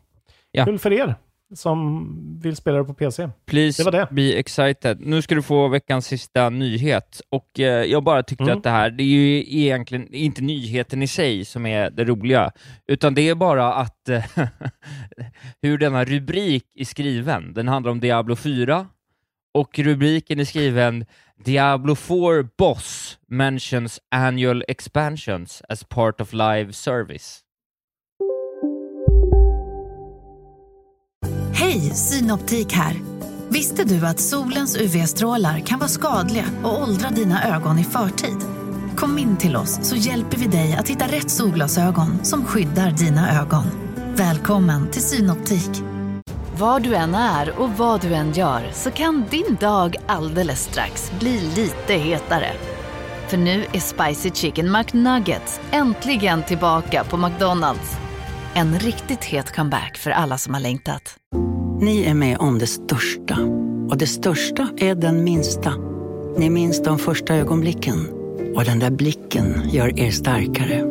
Ja. Kul för er som vill spela det på PC. Please Det var det. be excited. Nu ska du få veckans sista nyhet. Och eh, jag bara tyckte Mm. att det här, det är ju egentligen inte nyheten i sig som är det roliga, utan det är bara att hur denna rubrik är skriven. Den handlar om Diablo 4 och rubriken är skriven Diablo 4 Boss mentions annual expansions as part of live service. Hej, Synoptik här. Visste du att solens UV-strålar kan vara skadliga och åldra dina ögon i förtid? Kom in till oss så hjälper vi dig att hitta rätt solglasögon som skyddar dina ögon. Välkommen till Synoptik. Var du än är och vad du än gör så kan din dag alldeles strax bli lite hetare. För nu är Spicy Chicken McNuggets äntligen tillbaka på McDonalds. En riktigt het comeback för alla som har längtat. Ni är med om det största. Och det största är den minsta. Ni minns de första ögonblicken. Och den där blicken gör er starkare.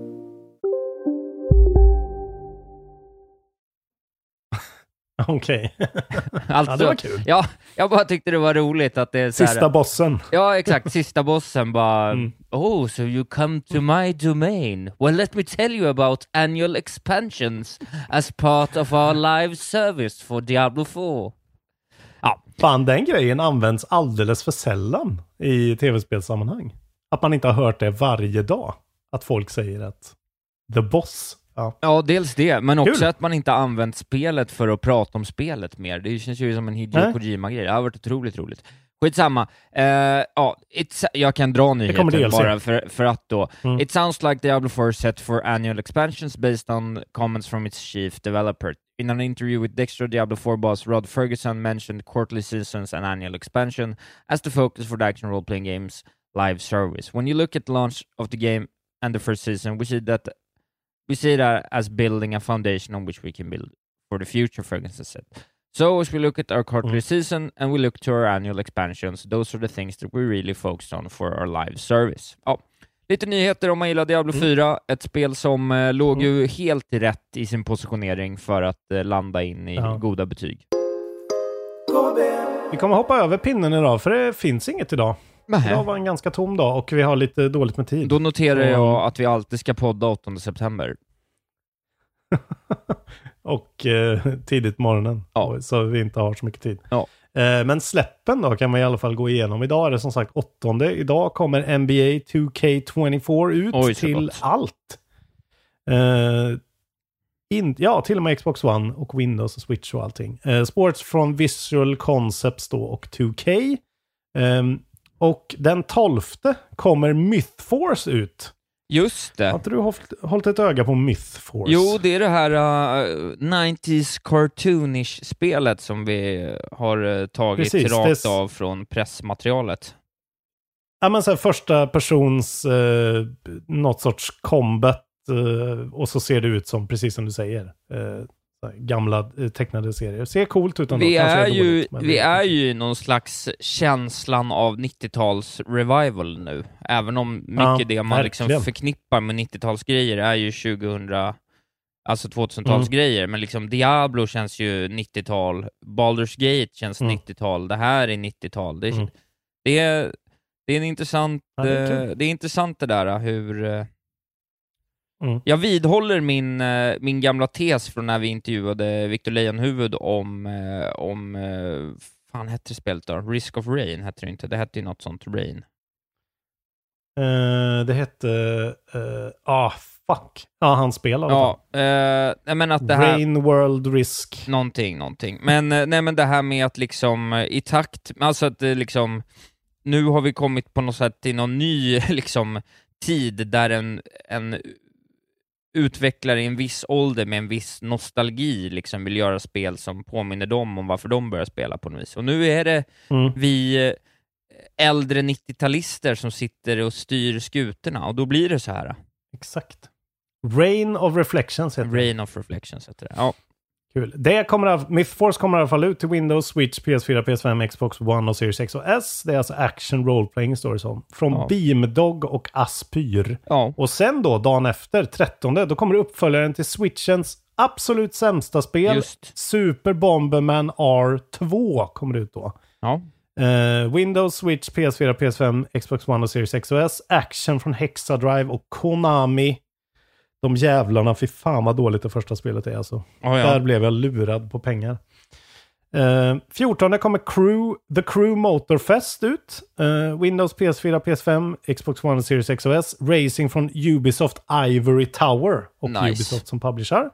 Okej. Alltså, ja, det var kul. Ja, jag bara tyckte det var roligt att det är så här, Sista bossen. Ja, exakt. Sista bossen bara Mm. Oh, so you come to my domain. Well, let me tell you about annual expansions as part of our live service for Diablo 4. Fan, den grejen används alldeles för sällan i tv-spelssammanhang. Att man inte har hört det varje dag. Att folk säger att the boss. Ja, Ja, dels det, men också Kul. att man inte använt spelet för att prata om spelet mer. Det känns ju som en Hideo. Kojima-grej. Det har varit otroligt roligt. Skitsamma. Uh, ja, it's, jag kan dra nyheten bara för, för att då. Mm. It sounds like Diablo 4 is set for annual expansions based on comments from its chief developer. In an interview with Dexter, Diablo 4 boss Rod Ferguson mentioned quarterly seasons and annual expansion as the focus for the action role-playing game's live service. When you look at the launch of the game and the first season, we see that we see that as building a foundation on which we can build for the future, Ferguson said. So as we look at our quarterly season and we look to our annual expansions, those are the things that we really focused on for our live service. Ja, lite nyheter om man gillar Diablo 4, ett spel som eh, låg ju helt rätt i sin positionering för att eh, landa in i Ja. goda betyg. Vi kommer hoppa över pinnen idag, för det finns inget idag. Nähä. Idag var en ganska tom dag och vi har lite dåligt med tid. Då noterar jag att vi alltid ska podda 8 september. och eh, tidigt på morgonen. Och- Så vi inte har så mycket tid. Ja. Eh, men släppen då kan man i alla fall gå igenom. Idag är det som sagt åttonde. Idag kommer NBA 2K24 ut Oj, till gott. allt. Eh, in, ja, till och med Xbox One och Windows och Switch och allting. Eh, sports från Visual Concepts då och 2K. Ehm, och den 12 kommer Mythforce ut. Just det. Har inte du hållit, hållit ett öga på Mythforce? Jo, det är det här uh, 90s cartoonish-spelet som vi har uh, tagit Precis, rakt det- av från pressmaterialet. Ja men så här, första persons, eh, något sorts combat eh, och så ser det ut som, precis som du säger, eh, gamla eh, tecknade serier. Ser coolt ut ändå. Vi är, ju, dåligt, vi det- är ju någon slags känslan av 90-tals revival nu, även om mycket Ja, det man liksom förknippar med 90-talsgrejer är ju 2000, alltså 2000-talsgrejer, men liksom Diablo känns ju 90-tal, Baldur's Gate känns Mm. 90-tal, det här är 90-tal. Det, Mm. det, är, det är en intressant, Ja, det är eh, det är intressant det där hur eh, Mm. jag vidhåller min, eh, min gamla tes från när vi intervjuade Victor Leijonhufvud om, eh, om eh, fan hette spelet då? Risk of Rain hette det inte, det hette ju något sånt, Rain. Eh, det hette, eh, ah fuck. Ja, han spelar. Ja, nej men att det här... Rain World Risk. Någonting, någonting. Men, nej men det här med att liksom i takt, alltså att det liksom, nu har vi kommit på något sätt till någon ny liksom tid där en, en utvecklare i en viss ålder med en viss nostalgi liksom vill göra spel som påminner dem om varför de börjar spela på något vis. Och nu är det Mm. vi eh, äldre 90-talister som sitter och styr skutorna och då blir det så här. Exakt. Rain of Reflections heter det. Rain of Reflections heter det. Ja. Kul. Det kommer, Mythforce kommer i alla fall ut till Windows, Switch, PS4, PS5, Xbox One och Series X och S. Det är alltså action role-playing står det som. Från Ja. Beamdog och Aspyr. Ja. Och sen då, dagen efter, 13, då kommer uppföljaren till Switchens absolut sämsta spel. Just. Super Bomberman R2 kommer ut då. Ja. Eh, Windows, Switch, PS4, PS5, Xbox One och Series X och S. Action från Hexadrive och Konami. De jävlarna, fy fan vad dåligt det första spelet är alltså. Ja, ja. Där blev jag lurad på pengar. Eh, 14 kommer Crew, The Crew Motorfest ut. Eh, Windows, PS4, PS5, Xbox One Series X och S. Racing från Ubisoft Ivory Tower och Nice. Ubisoft som publisher.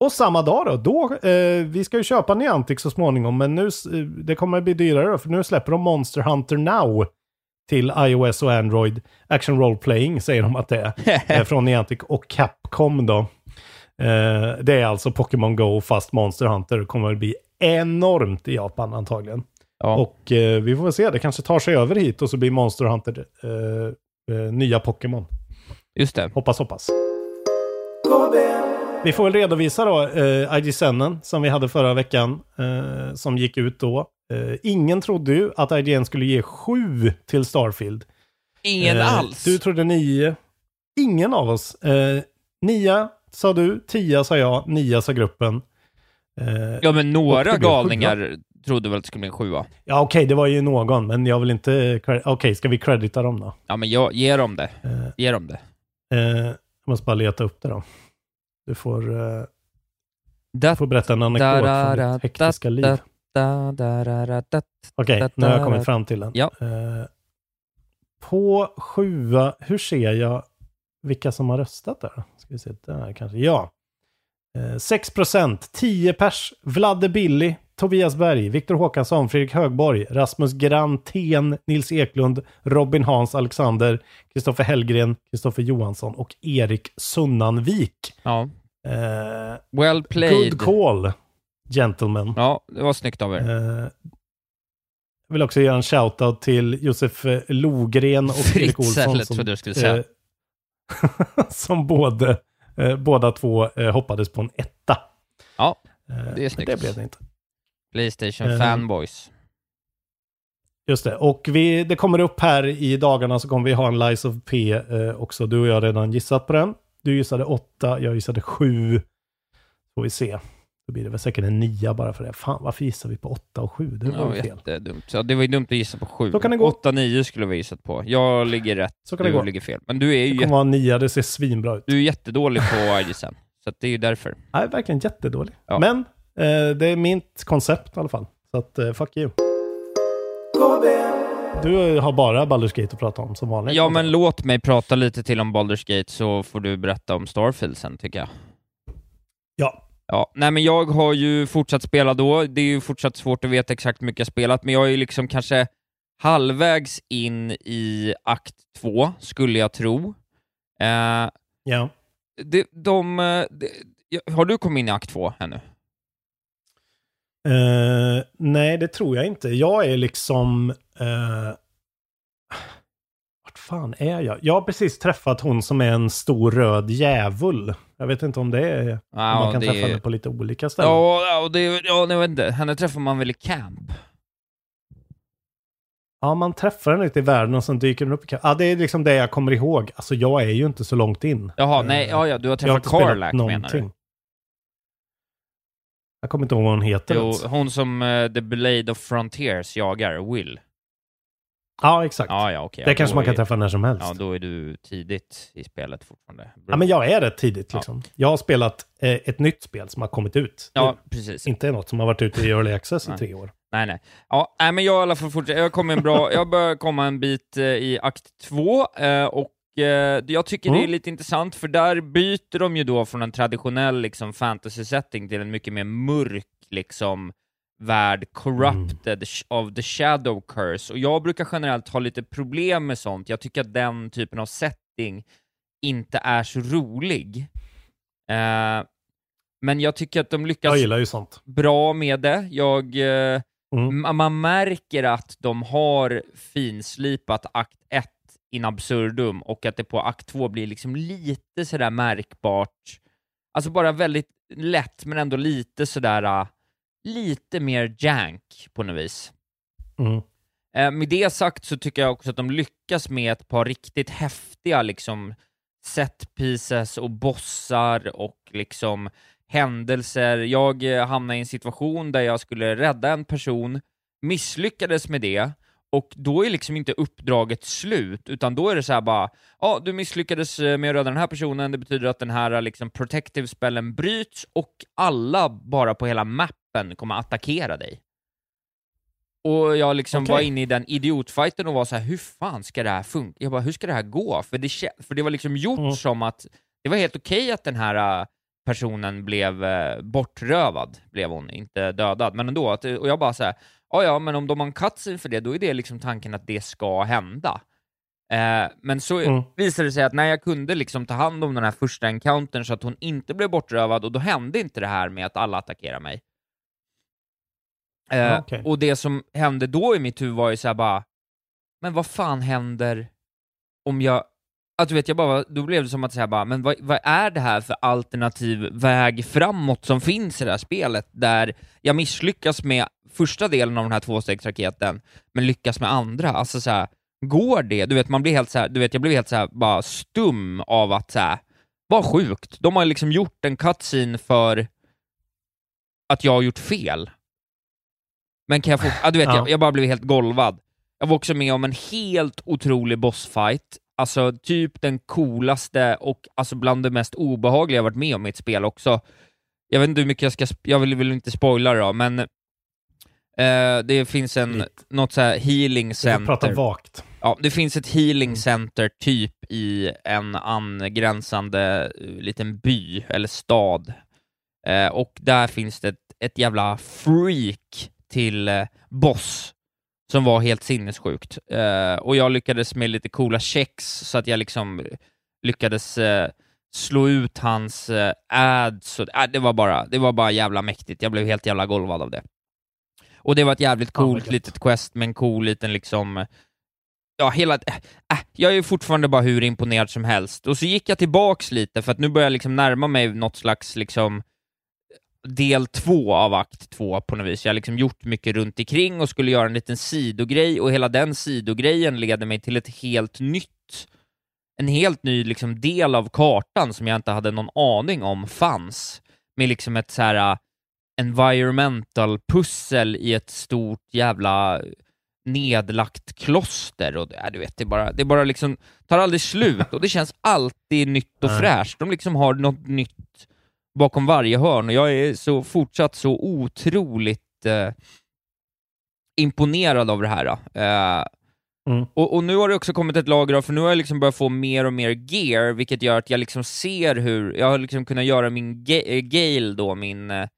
Och samma dag då, då eh, vi ska ju köpa Niantic så småningom, men nu, eh, det kommer bli dyrare då, för nu släpper de Monster Hunter Now till iOS och Android. Action Role Playing säger de att det är, eh, från Niantic och Capcom då. Eh, det är alltså Pokémon Go fast Monster Hunter. Kommer att bli enormt i Japan antagligen. Ja. Och eh, vi får väl se, det kanske tar sig över hit och så blir Monster Hunter eh, nya Pokémon. Just det. Hoppas, hoppas. Vi får väl redovisa då eh, IGSenen som vi hade förra veckan, eh, som gick ut då. Eh, ingen trodde ju att IGN skulle ge sju till Starfield. Ingen Eh, alls. Du trodde nio. Ingen av oss. Eh, nia sa du, tia sa jag, nia sa gruppen. Eh, Ja, men några galningar trodde väl att det skulle bli en sjua. Ja, okej, det var ju någon, men jag vill inte... Okej, ska vi credita dem då? Ja, men jag, ge dem det. Eh, Ge dem det. eh, jag måste bara leta upp det då. Du får, Da, du får berätta en anekdot från ditt hektiska liv. Okej, da, nu har jag kommit fram till den. Ja. Eh, på sjua, hur ser jag vilka som har röstat där? Ska vi se, där kanske. Ja. Eh, 6 procent, 10 pers, Vladde Billy, Tobias Berg, Viktor Håkansson, Fredrik Högborg, Rasmus Grantén, Nils Eklund, Robin Hans Alexander, Kristoffer Hellgren, Kristoffer Johansson och Erik Sunnanvik. Ja. Eh, Well played. good call, gentlemen. Ja, det var snyggt av er. Eh, jag vill också göra en shoutout till Josef eh, Logren och Erik Fritzl, Olsson. trodde jag skulle säga. eh, som både, eh, båda två eh, hoppades på en etta. Ja, det är snyggt. Det blev det inte. Playstation Eh, fanboys. Just det, och vi, det kommer upp här i dagarna så kommer vi ha en Lies of P eh, också. Du och jag har redan gissat på den. Du gissade åtta, jag gissade sju. Får vi se. Då blir det väl säkert en nia bara för det. Fan, varför gissar vi på åtta och sju? Det var Ja, ju fel. jättedumt. Så det var ju dumt att gissa på sju. Så kan det gå. 8-9 skulle vi gissat på. Jag ligger rätt, Så kan du det gå. ligger fel. Men du är ju Det kommer vara en nia, det ser svinbra ut. du är jättedålig på IGSN. Så det är ju därför. Nej, verkligen jättedålig. Ja. Men det är mitt koncept i alla fall. Så att, eh, fuck you. Du har bara Baldur's Gate att prata om som vanligt. Ja, men låt mig prata lite till om Baldur's Gate så får du berätta om Starfield sen, tycker jag. Ja. Ja, nej men jag har ju fortsatt spela då. Det är ju fortsatt svårt att veta exakt hur mycket jag spelat, men jag är ju liksom kanske halvvägs in i akt två, skulle jag tro. Eh, Ja. det, de, eh, ja, har du kommit in i akt två ännu? Eh, nej, det tror jag inte. Jag är liksom... Uh, vart fan är jag? Jag har precis träffat hon som är en stor röd djävul. Jag vet inte om det är... om man kan det träffa henne på lite olika ställen. Ja, ja, och det, ja, jag vet inte. Henne träffar man väl i camp? Ja, man träffar henne ute i världen och sen dyker den upp i ka- Ja, det är liksom det jag kommer ihåg. Alltså, jag är ju inte så långt in. Jaha, Eh, nej, ja, ja, du har träffat inte spelat Carlac menar du? Jag kommer inte ihåg vad hon heter. Jo, ens. hon som eh, The Blade of Frontiers jagar, Will. Ja, exakt. Ja, ja, okej. det ja, kanske man kan är- träffa när som helst. Ja, då är du tidigt i spelet fortfarande. Ja, men jag är rätt tidigt Ja. liksom. Jag har spelat eh, ett nytt spel som har kommit ut. Ja, precis. Inte något som har varit ute i Early Access i tre år. Nej, nej. Ja, nej, men jag i alla fall fortsatt. Jag kommer en bra, jag börjar komma en bit eh, i akt två, eh, och eh, jag tycker det är Mm. lite intressant, för där byter de ju då från en traditionell liksom, fantasy-setting till en mycket mer mörk liksom, värld, corrupted sh- of the shadow curse. Och jag brukar generellt ha lite problem med sånt. Jag tycker att den typen av setting inte är så rolig. Eh, men jag tycker att de lyckas bra med det. Jag, eh, Mm. ma- Man märker att de har finslipat akt 1 in absurdum och att det på akt 2 blir liksom lite sådär märkbart, alltså bara väldigt lätt men ändå lite sådär, äh, lite mer jank på något vis. Mm. Eh, med det sagt så tycker jag också att de lyckas med ett par riktigt häftiga liksom set pieces och bossar och liksom händelser. Jag eh, hamnade i en situation där jag skulle rädda en person, misslyckades med det, och då är liksom inte uppdraget slut, utan då är det så här bara, ja, du misslyckades eh, med att rädda den här personen, det betyder att den här liksom protective spellen bryts och alla bara på hela mappen kommer attackera dig. Och jag liksom Okej. var inne i den idiotfighten och var så här: hur fan ska det här funka? Jag bara, hur ska det här gå? För det, för det var liksom gjort Mm. som att det var helt okej att den här äh, personen blev bortrövad, blev hon, inte dödad, men ändå. Att, och jag bara så här, ja ja, men om de har en cutscene för det, då är det liksom tanken att det ska hända. Eh, men så Mm. visade det sig att när jag kunde liksom ta hand om den här första encountern så att hon inte blev bortrövad, och då hände inte det här med att alla attackerar mig. Eh, okej. Och det som hände då i mitt huvud var ju så här bara, men vad fan händer om jag, att du vet, jag bara, då blev det som att säga bara, men vad, vad är det här för alternativ väg framåt som finns i det här spelet, där jag misslyckas med första delen av den här tvåstegsraketen, men lyckas med andra, alltså så här, går det? Du vet, man blir helt så här, du vet, jag blev helt så här, bara stum av att så här, vad sjukt, de har liksom gjort en cutscene för att jag har gjort fel. Men kan jag få, ja, du vet, Ja. jag, jag bara blev helt golvad. Jag var också med om en helt otrolig bossfight, alltså typ den coolaste och alltså bland det mest obehagliga jag varit med om i ett spel också. Jag vet inte hur mycket jag ska, jag vill väl inte spoila det då, men eh, det finns en, Lite. något så här healing Vi får prata center. vagt. Ja, det finns ett healing center typ i en angränsande eh, liten by, eller stad. Eh, och där finns det ett, ett jävla freak till eh, boss som var helt sinnessjukt. Eh, och jag lyckades med lite coola checks så att jag liksom lyckades eh, slå ut hans eh, ads. Och, äh, det, var bara, det var bara jävla mäktigt. Jag blev helt jävla golvad av det. Och det var ett jävligt coolt gött. litet quest med en cool liten liksom Ja, hela... Äh, jag är fortfarande bara hur imponerad som helst. Och så gick jag tillbaks lite, för att nu börjar jag liksom närma mig något slags liksom del två av akt två på något vis. Jag har liksom gjort mycket runt omkring och skulle göra en liten sidogrej, och hela den sidogrejen leder mig till ett helt nytt en helt ny liksom del av kartan som jag inte hade någon aning om fanns. Med liksom ett så här uh, environmental pussel i ett stort jävla nedlagt kloster och äh, du vet, det bara, det bara liksom, tar aldrig slut och det känns alltid nytt och fräscht. De liksom har något nytt bakom varje hörn och jag är så fortsatt så otroligt eh, imponerad av det här. Eh, Mm. och, och nu har det också kommit ett lager av, för nu har jag liksom börjat få mer och mer gear, vilket gör att jag liksom ser hur, jag har liksom kunnat göra min eh, Gale då, min, eh,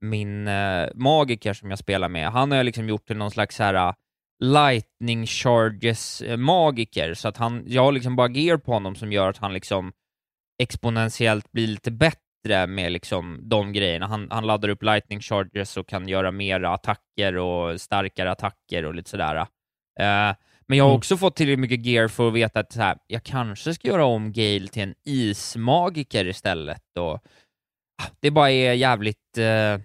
min eh, magiker som jag spelar med, han har jag liksom gjort till någon slags här uh, lightning charges eh, magiker, så att han, jag har liksom bara gear på honom som gör att han liksom exponentiellt blir lite bättre med liksom de grejerna. Han, han laddar upp lightning charges och kan göra mera attacker och starkare attacker och lite sådär. Eh, men jag har Mm. också fått tillräckligt mycket gear för att veta att så här, jag kanske ska göra om Gale till en ismagiker istället. Och, ah, det bara är jävligt... Eh,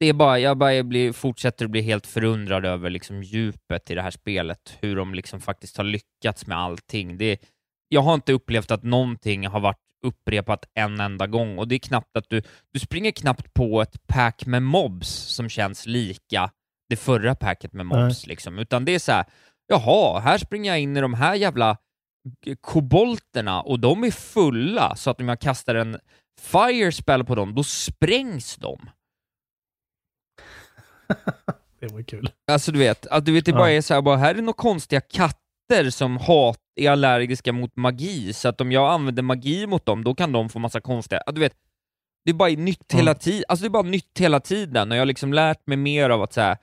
det är bara, jag bara blir, fortsätter att bli helt förundrad över liksom djupet i det här spelet, hur de liksom faktiskt har lyckats med allting. Det, jag har inte upplevt att någonting har varit upprepat en enda gång, och det är knappt att du, du springer knappt på ett pack med mobs som känns lika det förra packet med mobs, liksom. utan det är så här, jaha, här springer jag in i de här jävla kobolterna och de är fulla, så att om jag kastar en fire spell på dem, då sprängs de. Det var kul. Alltså du vet, att du vet det bara är så här, bara, här är några konstiga katter som hat, är allergiska mot magi, så att om jag använder magi mot dem, då kan de få massa konstiga, du vet, det är bara nytt hela tiden, alltså det är bara nytt hela tiden, och jag har liksom lärt mig mer av att så här,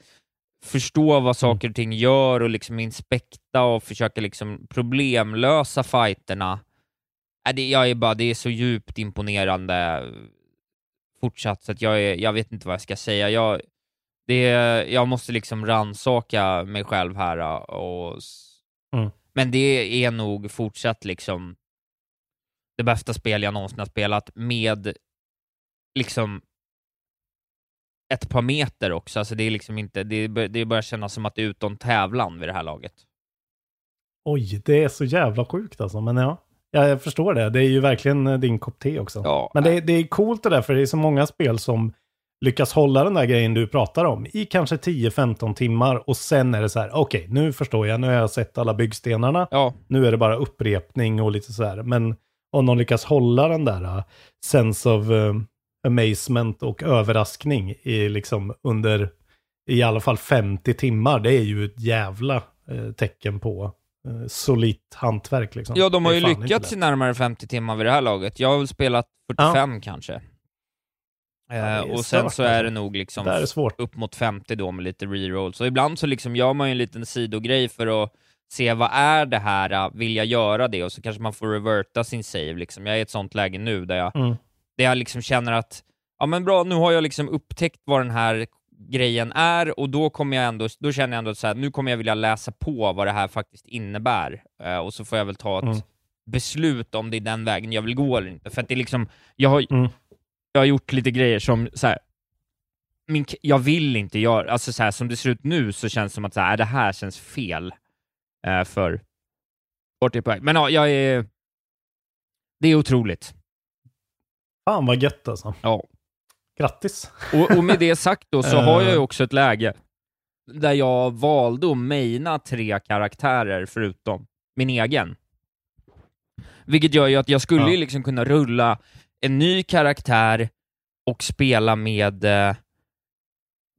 förstå vad saker och ting gör och liksom inspekta och försöka liksom problemlösa fighterna. Äh, det, jag är bara, det är så djupt imponerande fortsatt, så att jag, är, jag vet inte vad jag ska säga. Jag, det, jag måste liksom ransaka mig själv här äh, och... Mm. Men det är nog fortsatt liksom det bästa spel jag någonsin har spelat med liksom ett par meter också, alltså det är liksom inte, det, bör- det börjar kännas som att det är utom tävlan vid det här laget. Oj, det är så jävla sjukt alltså. Men ja, ja jag förstår det. Det är ju verkligen eh, din kopp te också. Men det, det är coolt det där, för det är så många spel som lyckas hålla den där grejen du pratar om i kanske 10-15 timmar och sen är det så här, okej, nu förstår jag, nu har jag sett alla byggstenarna, nu är det bara upprepning och lite så här. Men om någon lyckas hålla den där uh, sense of uh, amazement och överraskning i liksom under i alla fall 50 timmar, det är ju ett jävla eh, tecken på eh, solitt hantverk liksom. Ja, de har ju lyckats i närmare 50 timmar vid det här laget. Jag har väl spelat 45 kanske. Det är Eh, och sen så är det alltså. nog liksom Det upp mot 50 då med lite reroll. Så ibland så liksom gör man ju en liten sidogrej för att se vad är det här, eh, vill jag göra det? Och så kanske man får reverta sin save liksom. Jag är i ett sånt läge nu där jag, Mm. där jag liksom känner att, ja men bra, nu har jag liksom upptäckt vad den här grejen är och då kommer jag ändå, då känner jag ändå så här, nu kommer jag vilja läsa på vad det här faktiskt innebär. Eh, och så får jag väl ta ett Mm. beslut om det är den vägen jag vill gå eller inte. För att det är liksom, jag har, Mm. Jag har gjort lite grejer som så här, min, jag vill inte göra, alltså så här, som det ser ut nu så känns det som att så här, äh, det här känns fel eh, för vart det är på väg. Men ja, jag är, det är otroligt. Fan vad gött alltså. Ja. Grattis. Och, och med det sagt då så Eh. har jag ju också ett läge där jag valde att maina tre karaktärer förutom min egen. Vilket gör ju att jag skulle Ja. liksom kunna rulla en ny karaktär och spela med, eh,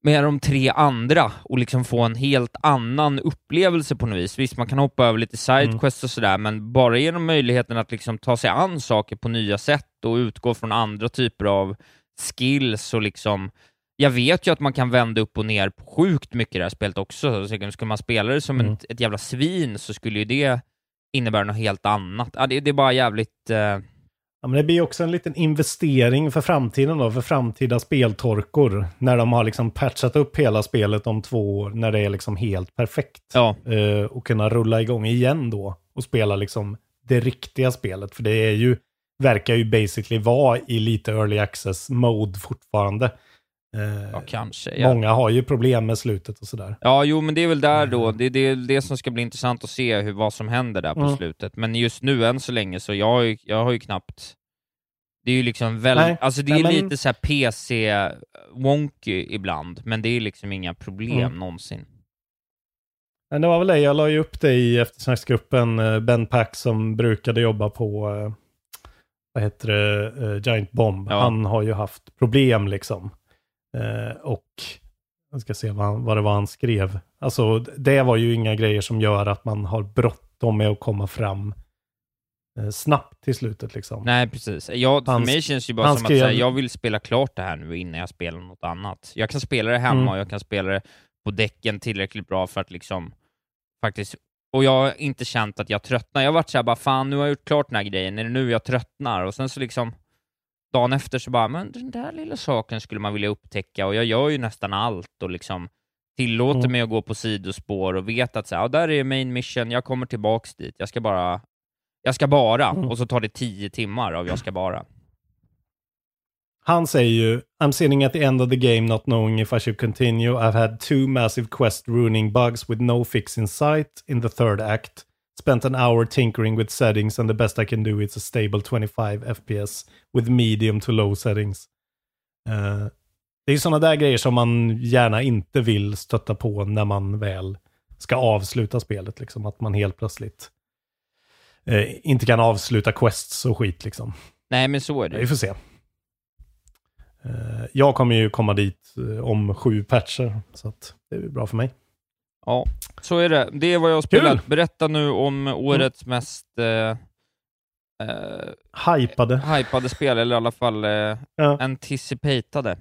med de tre andra och liksom få en helt annan upplevelse på något vis. Visst, man kan hoppa över lite sidequests och sådär, men bara genom möjligheten att liksom ta sig an saker på nya sätt och utgå från andra typer av skills och liksom jag vet ju att man kan vända upp och ner på sjukt mycket i det här spelet också. Så skulle man spela det som Mm. ett, ett jävla svin så skulle ju det innebära något helt annat. Ja, det, det är bara jävligt... Eh, Ja, men det blir också en liten investering för framtiden då, för framtida speltorkor. När de har liksom patchat upp hela spelet om två år, när det är liksom helt perfekt. ja, Eh, och kunna rulla igång igen då och spela liksom det riktiga spelet. För det är ju, verkar ju basically vara i lite early access mode fortfarande. Eh, ja kanske. Ja. Många har ju problem med slutet och sådär. Ja, jo, men det är väl där då, det är det, det som ska bli intressant att se hur, vad som händer där på Mm. slutet. Men just nu, än så länge, så jag, har ju- jag har ju knappt... Det är ju liksom Nej, väldigt, alltså det är nej, men- lite så här PC-wonky ibland, men det är liksom inga problem Mm. någonsin. Men det var väl det, jag la ju upp det i eftersnacksgruppen, eh, Ben Pack som brukade jobba på, eh, vad heter det, eh, Giant Bomb. Ja. Han har ju haft problem liksom. Eh, och jag ska se vad, han, vad det var han skrev. Alltså det var ju inga grejer som gör att man har bråttom med att komma fram eh, snabbt till slutet liksom. Nej, precis. Jag, för Han- mig känns det ju bara som skrev- att säga, jag vill spela klart det här nu innan jag spelar något annat. Jag kan spela det hemma Mm. och jag kan spela det på däcken tillräckligt bra för att liksom faktiskt och jag har inte känt att jag tröttnar. Jag har varit såhär bara, fan nu har jag gjort klart den här grejen, är det nu jag tröttnar? Och sen så liksom dagen efter så bara, men den där lilla saken skulle man vilja upptäcka och jag gör ju nästan allt och liksom tillåter Mm. mig att gå på sidospår och vet att så här, där är main mission, jag kommer tillbaks dit, jag ska bara jag ska bara, Mm. och så tar det tio timmar av jag ska bara. Han säger ju I'm sitting at the end of the game not knowing if I should continue. I've had two massive quest ruining bugs with no fix in sight in the third act. Spent an hour tinkering with settings and the best I can do is a stable 25 FPS with medium to low settings. Eh, det är sådana där grejer som man gärna inte vill stötta på när man väl ska avsluta spelet. Liksom. Att man helt plötsligt eh, inte kan avsluta quests och skit liksom. Nej, men så är det. Vi får se. Eh, Jag kommer ju komma dit eh, om sju patcher, så det är bra för mig. Ja, så är det. Det är vad jag har spelat. Berätta nu om årets mest eh, eh, Hypade. hypade spel, eller i alla fall eh, Ja. anticipatade.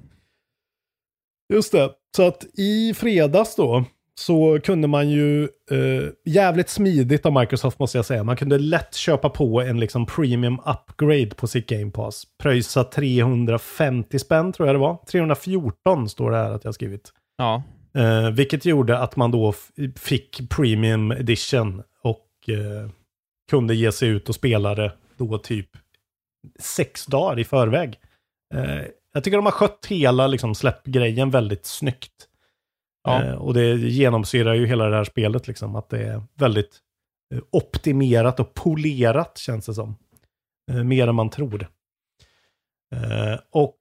Just det. Så att i fredags då så kunde man ju eh, jävligt smidigt av Microsoft måste jag säga. Man kunde lätt köpa på en liksom premium upgrade på sitt Game Pass. Pröjsa 350 spänn tror jag det var. 314 står det här att jag har skrivit. Ja, Eh, vilket gjorde att man då fick Premium Edition och eh, kunde ge sig ut och spela det då typ sex dagar i förväg. Eh, jag tycker de har skött hela liksom, släppgrejen väldigt snyggt. Ja. Eh, och det genomsyrar ju hela det här spelet, liksom, att det är väldigt eh, optimerat och polerat känns det som. Eh, mer än man tror. Eh, och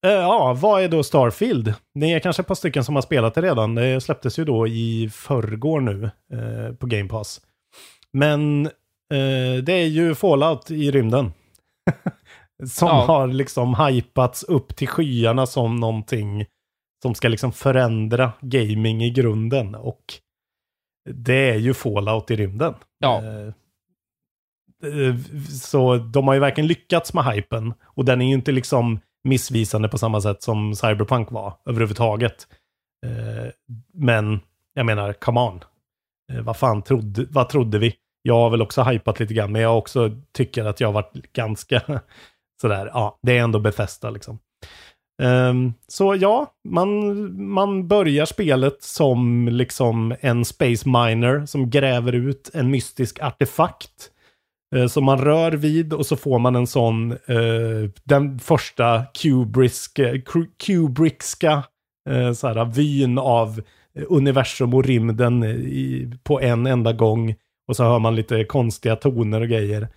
Ja, vad är då Starfield? Det är kanske ett par stycken som har spelat det redan. Det släpptes ju då i förrgår nu eh, på Game Pass. Men eh, det är ju Fallout i rymden. som Ja. har liksom hypats upp till skyarna som någonting som ska liksom förändra gaming i grunden. Och det är ju Fallout i rymden. Ja. Eh, eh, så de har ju verkligen lyckats med hypen. Och den är ju inte liksom missvisande på samma sätt som Cyberpunk var överhuvudtaget. Eh, men jag menar, come on. Eh, vad fan trodde, vad trodde vi? Jag har väl också hypat lite grann, men jag också tycker att jag har varit ganska sådär, ja, det är ändå Bethesda liksom. Ehm, så ja, man, man börjar spelet som liksom en space miner som gräver ut en mystisk artefakt eh, Som man rör vid och så får man en sån, eh, den första kubriska, kubrickska eh, så här, vyn av universum och rymden i, på en enda gång. Och så hör man lite konstiga toner och grejer.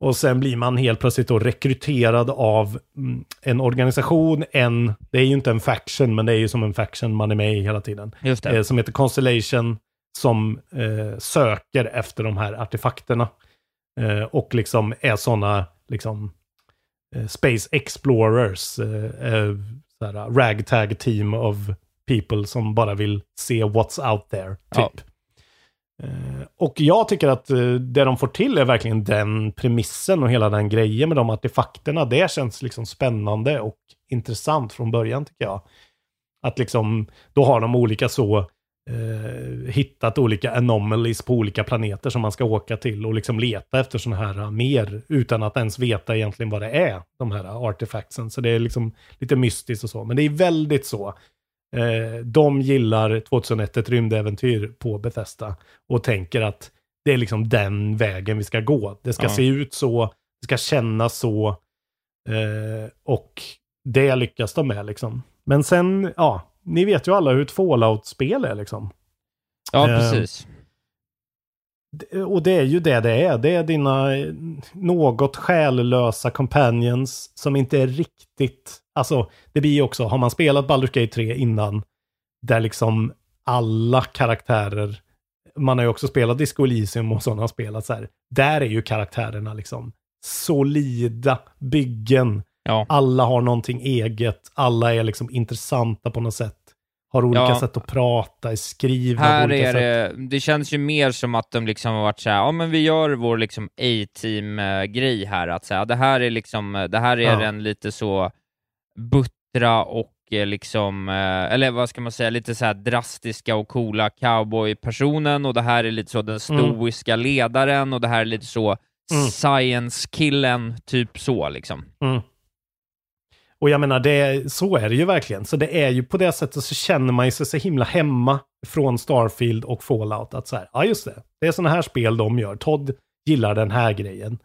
Och sen blir man helt plötsligt då rekryterad av mm, en organisation, en, det är ju inte en faction, men det är ju som en faction man är med i hela tiden. just det. Eh, som heter Constellation, som eh, söker efter de här artefakterna. Eh, och liksom är sådana liksom, eh, Space Explorers, eh, eh, såhär, ragtag team of people som bara vill se what's out there, Ja. typ. Eh, och jag tycker att eh, det de får till är verkligen den premissen och hela den grejen med de artefakterna. Det känns liksom spännande och intressant från början tycker jag. Att liksom, då har de olika så, eh, hittat olika anomalies på olika planeter som man ska åka till och liksom leta efter sådana här uh, mer utan att ens veta egentligen vad det är, de här artefactsen. Så det är liksom lite mystiskt och så, men det är väldigt så. Eh, de gillar 2001 ett rymdäventyr på Bethesda och tänker att det är liksom den vägen vi ska gå. Det ska Ja. se ut så, det ska kännas så eh, och det lyckas de med liksom. Men sen, ja, ni vet ju alla hur ett Fallout-spel är liksom. Ja, Eh, precis. Och det är ju det det är. Det är dina eh, något själlösa companions som inte är riktigt... Alltså, det blir ju också, har man spelat Baldur's Gate 3 innan, där liksom alla karaktärer, man har ju också spelat Disco Elysium och sådana spel, att så här, där är ju karaktärerna liksom solida byggen. Ja. Alla har någonting eget, alla är liksom intressanta på något sätt. Har olika Ja. sätt att prata, är skrivna på Här olika är sätt. det, det känns ju mer som att de liksom har varit så här, ja men vi gör vår liksom A-team-grej här, att säga, det här är liksom, det här är Ja. den lite så buttra och eh, liksom, eh, eller vad ska man säga, lite så här drastiska och coola cowboy-personen och det här är lite så den stoiska ledaren och det här är lite så Mm. science-killen, typ så liksom. Mm. Och jag menar, det, så är det ju verkligen. Så det är ju på det sättet så känner man ju sig så himla hemma från Starfield och Fallout. Att så här, ja just det, det är sådana här spel de gör. Todd gillar den här grejen.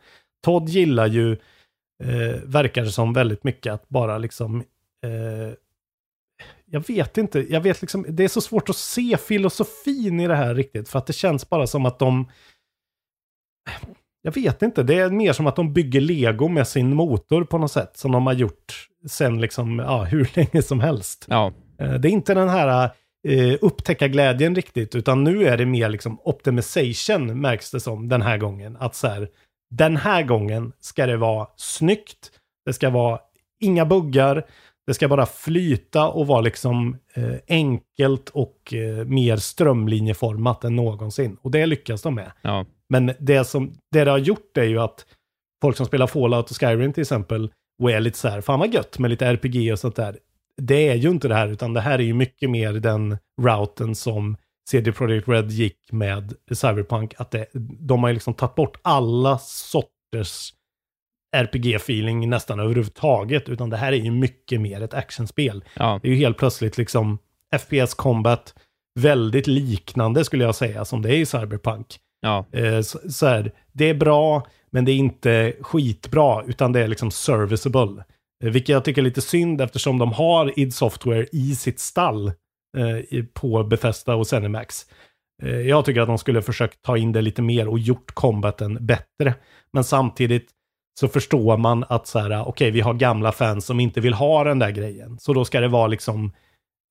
Todd gillar ju, eh, verkar det som väldigt mycket att bara liksom, eh, jag vet inte, jag vet liksom, det är så svårt att se filosofin i det här riktigt. För att det känns bara som att de, jag vet inte, det är mer som att de bygger lego med sin motor på något sätt. Som de har gjort sen liksom, ja, hur länge som helst. Ja. Eh, Det är inte den här eh, upptäcka glädjen riktigt, utan nu är det mer liksom optimization märks det som den här gången. Att så här, den här gången ska det vara snyggt, det ska vara inga buggar, det ska bara flyta och vara liksom eh, enkelt och eh, mer strömlinjeformat än någonsin. Och det lyckas de med. Ja. Men det som det, det har gjort är ju att folk som spelar Fallout och Skyrim till exempel och är lite så här, fan vad gött med lite RPG och sånt där. Det är ju inte det här, utan det här är ju mycket mer den routen som CD Projekt Red gick med Cyberpunk. Att det, de har ju liksom tagit bort alla sorters RPG-feeling nästan överhuvudtaget, utan det här är ju mycket mer ett actionspel. Ja. Det är ju helt plötsligt liksom FPS combat, väldigt liknande skulle jag säga som det är i Cyberpunk. Ja. Eh, så, så här, det är bra, men det är inte skitbra, utan det är liksom serviceable. Eh, vilket jag tycker är lite synd eftersom de har id Software i sitt stall eh, på Bethesda och Zenimax. Eh, jag tycker att de skulle försökt ta in det lite mer och gjort combaten bättre. Men samtidigt så förstår man att så här, okej, vi har gamla fans som inte vill ha den där grejen. Så då ska det vara liksom,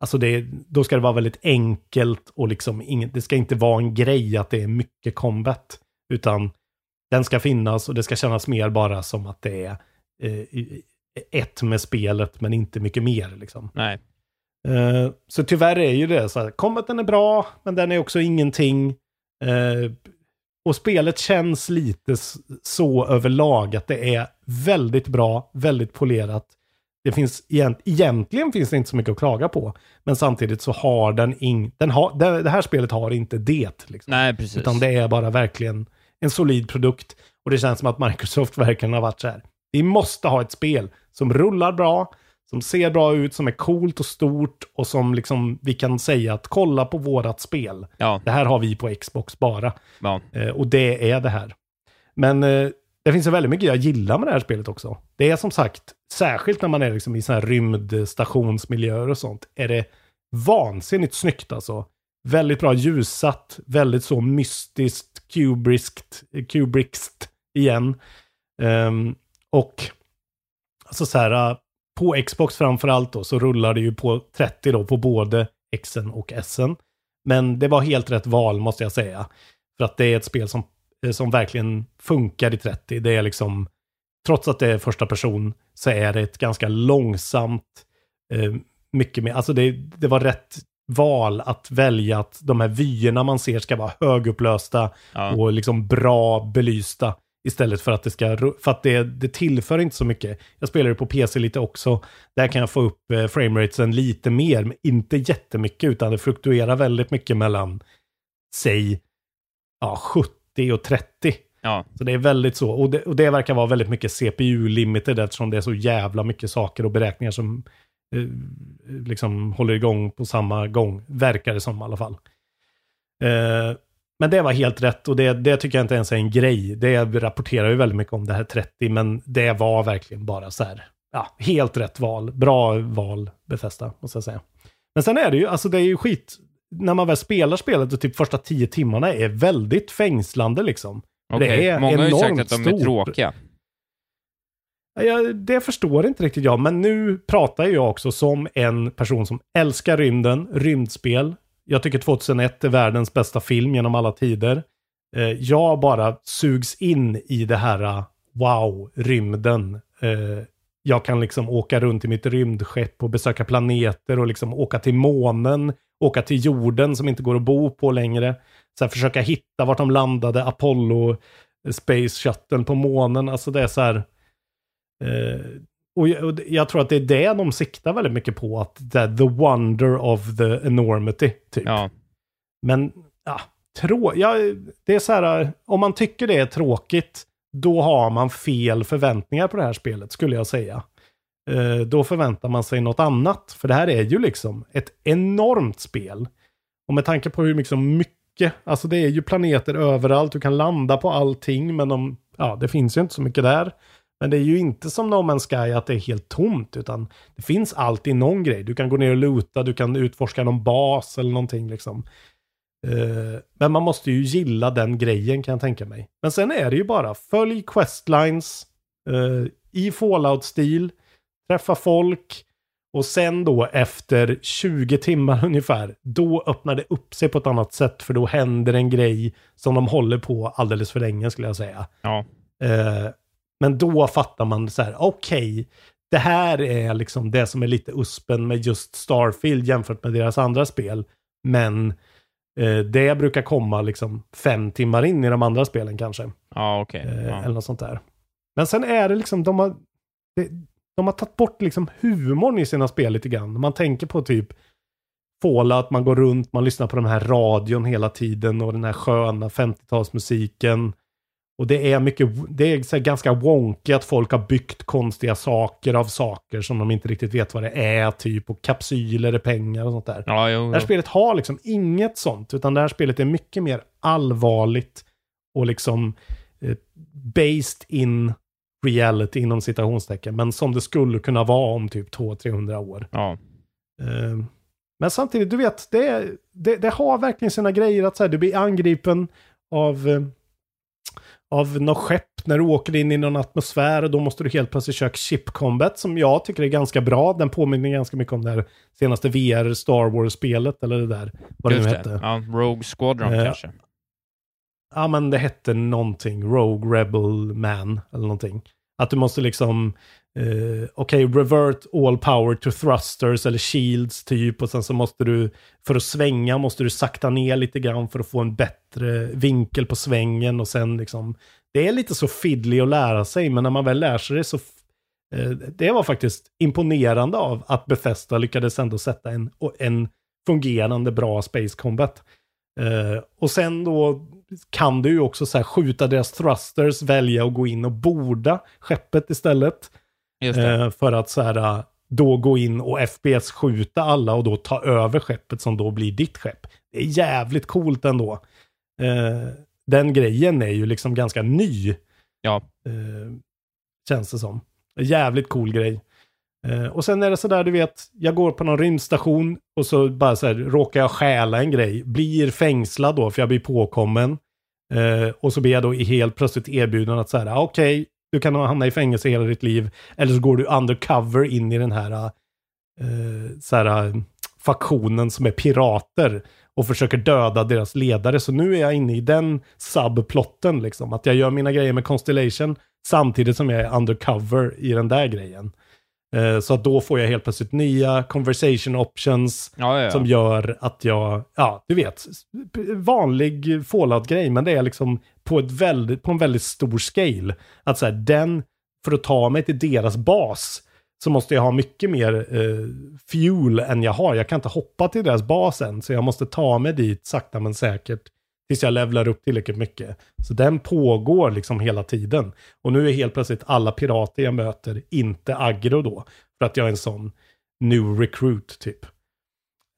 alltså det, då ska det vara väldigt enkelt och liksom, inget, det ska inte vara en grej att det är mycket combat. Utan den ska finnas och det ska kännas mer bara som att det är eh, ett med spelet men inte mycket mer liksom. Nej. Eh, så tyvärr är ju det så här, combaten är bra, men den är också ingenting. Eh, och spelet känns lite så överlag att det är väldigt bra, väldigt polerat. Det finns egent, egentligen finns det inte så mycket att klaga på. Men samtidigt så har den ing, den har, det, det här spelet har inte det. Liksom. Nej, precis. Utan det är bara verkligen en solid produkt. Och det känns som att Microsoft verkligen har varit så här. Vi måste ha ett spel som rullar bra, som ser bra ut, som är coolt och stort och som liksom vi kan säga att kolla på vårat spel. Ja. Det här har vi på Xbox bara. Ja. Eh, och det är det här. Men eh, det finns ju väldigt mycket jag gillar med det här spelet också. Det är som sagt, särskilt när man är liksom i sådana här rymdstationsmiljöer och sånt, är det vansinnigt snyggt alltså. Väldigt bra ljussatt, väldigt så mystiskt, kubriskt, kubrikst igen. Um, och alltså så här, äh, på Xbox framförallt då, så rullar det ju på 30 då på både Xen och Sen. Men det var helt rätt val måste jag säga. För att det är ett spel som, eh, som verkligen funkar i 30. Det är liksom, trots att det är första person, så är det ett ganska långsamt, eh, mycket mer, alltså det, det var rätt val att välja att de här vyerna man ser ska vara högupplösta Ja. och liksom bra belysta. Istället för att det ska, för att det, det tillför inte så mycket. Jag spelar det på PC lite också. Där kan jag få upp eh, frameratesen lite mer, men inte jättemycket, utan det fluktuerar väldigt mycket mellan, säg, ja, 70 och 30. Ja. Så det är väldigt så. Och det, och det verkar vara väldigt mycket CPU-limited eftersom det är så jävla mycket saker och beräkningar som eh, liksom håller igång på samma gång. Verkar det som i alla fall. Eh, men det var helt rätt och det, det tycker jag inte ens är en grej. Det rapporterar ju väldigt mycket om det här 30, men det var verkligen bara så här. Ja, helt rätt val. Bra val, Bethesda, måste jag säga. Men sen är det ju, alltså det är ju skit. När man väl spelar spelet och typ första tio timmarna är väldigt fängslande liksom. Okej, Det är Många har ju sagt att de är tråkiga. Jag, det förstår inte riktigt jag, men nu pratar jag också som en person som älskar rymden, rymdspel. Jag tycker 2001 är världens bästa film genom alla tider. Eh, jag bara sugs in i det här, eh, wow, rymden. Eh, jag kan liksom åka runt i mitt rymdskepp och besöka planeter och liksom åka till månen, åka till jorden som inte går att bo på längre. Så här, försöka hitta vart de landade, Apollo, Space Shuttle på månen. Alltså det är så här, Eh, och, jag, och jag tror att det är det de siktar väldigt mycket på, att det är the wonder of the enormity, typ. Ja. Men, ja, trå ja, det är så här, om man tycker det är tråkigt, då har man fel förväntningar på det här spelet, skulle jag säga. Eh, då förväntar man sig något annat, för det här är ju liksom ett enormt spel. Och med tanke på hur liksom mycket, alltså det är ju planeter överallt, du kan landa på allting, men de, ja, det finns ju inte så mycket där. Men det är ju inte som No Man's Sky att det är helt tomt, utan det finns alltid någon grej. Du kan gå ner och luta, du kan utforska någon bas eller någonting liksom. Uh, men man måste ju gilla den grejen kan jag tänka mig. Men sen är det ju bara, följ questlines uh, i Fallout-stil, träffa folk och sen då efter 20 timmar ungefär, då öppnar det upp sig på ett annat sätt för då händer en grej som de håller på alldeles för länge skulle jag säga. Ja. Eh, men då fattar man så här, okej, det här är liksom det som är lite uspen med just Starfield jämfört med deras andra spel. Men eh, det brukar komma liksom fem timmar in i de andra spelen kanske. Ja, okej. Eh, Ja. Eller något sånt där. Men sen är det liksom, de har, det, de har tagit bort liksom humorn i sina spel lite grann. Man tänker på typ Fallout, man går runt, man lyssnar på den här radion hela tiden och den här sköna 50-talsmusiken. Och det är mycket, det är ganska wonky att folk har byggt konstiga saker av saker som de inte riktigt vet vad det är, typ. Och kapsyler är pengar och sånt där. Ja, jo, Det här jo. spelet har liksom inget sånt, utan det här spelet är mycket mer allvarligt och liksom eh, based in reality inom citationstecken, men som det skulle kunna vara om typ 200-300 år. Ja. Eh, men samtidigt, du vet, det, det, det har verkligen sina grejer att så här, du blir angripen av, eh, av något skepp när du åker in i någon atmosfär och då måste du helt plötsligt köra ship combat som jag tycker är ganska bra. Den påminner ganska mycket om det här senaste VR Star Wars-spelet eller det där, vad det nu hette. Ja, Rogue Squadron Eh, kanske. Ja, men det hette någonting. Rogue Rebel Man eller någonting. Att du måste liksom, eh, okej, revert all power to thrusters eller shields typ. Och sen så måste du, för att svänga måste du sakta ner lite grann för att få en bättre vinkel på svängen. Och sen liksom, det är lite så fiddly att lära sig, men när man väl lär sig det så eh, det var faktiskt imponerande av att Bethesda lyckades ändå sätta en, en fungerande bra Space Combat. Eh, och sen då kan du ju också så här skjuta deras thrusters, välja att gå in och borda skeppet istället. Eh, för att så här eh, då gå in och FPS skjuta alla och då ta över skeppet som då blir ditt skepp. Det är jävligt coolt ändå. Den grejen är ju liksom ganska ny. Ja. Känns det som. Jävligt cool grej. Eh, och sen är det sådär, du vet, jag går på någon rymdstation och så bara så här, råkar jag stjäla en grej. Blir fängslad då, för jag blir påkommen. Eh, och så blir jag då helt plötsligt erbjuden att så här, ah, okej, du kan hamna i fängelse hela ditt liv. Eller så går du undercover in i den här, eh, så här eh, faktionen som är pirater och försöker döda deras ledare. Så nu är jag inne i den subplotten liksom. Att jag gör mina grejer med Constellation samtidigt som jag är undercover i den där grejen. Eh, Så att då får jag helt plötsligt nya conversation options Ja, ja, ja. som gör att jag, ja du vet, vanlig Fallout-grej, men det är liksom på, ett väldigt, på en väldigt stor scale. Att så här, den, för att ta mig till deras bas, så måste jag ha mycket mer eh, fuel än jag har. Jag kan inte hoppa till deras bas än, så jag måste ta mig dit sakta men säkert tills jag levlar upp tillräckligt mycket. Så den pågår liksom hela tiden. Och nu är helt plötsligt alla pirater jag möter inte aggro då, för att jag är en sån new recruit typ.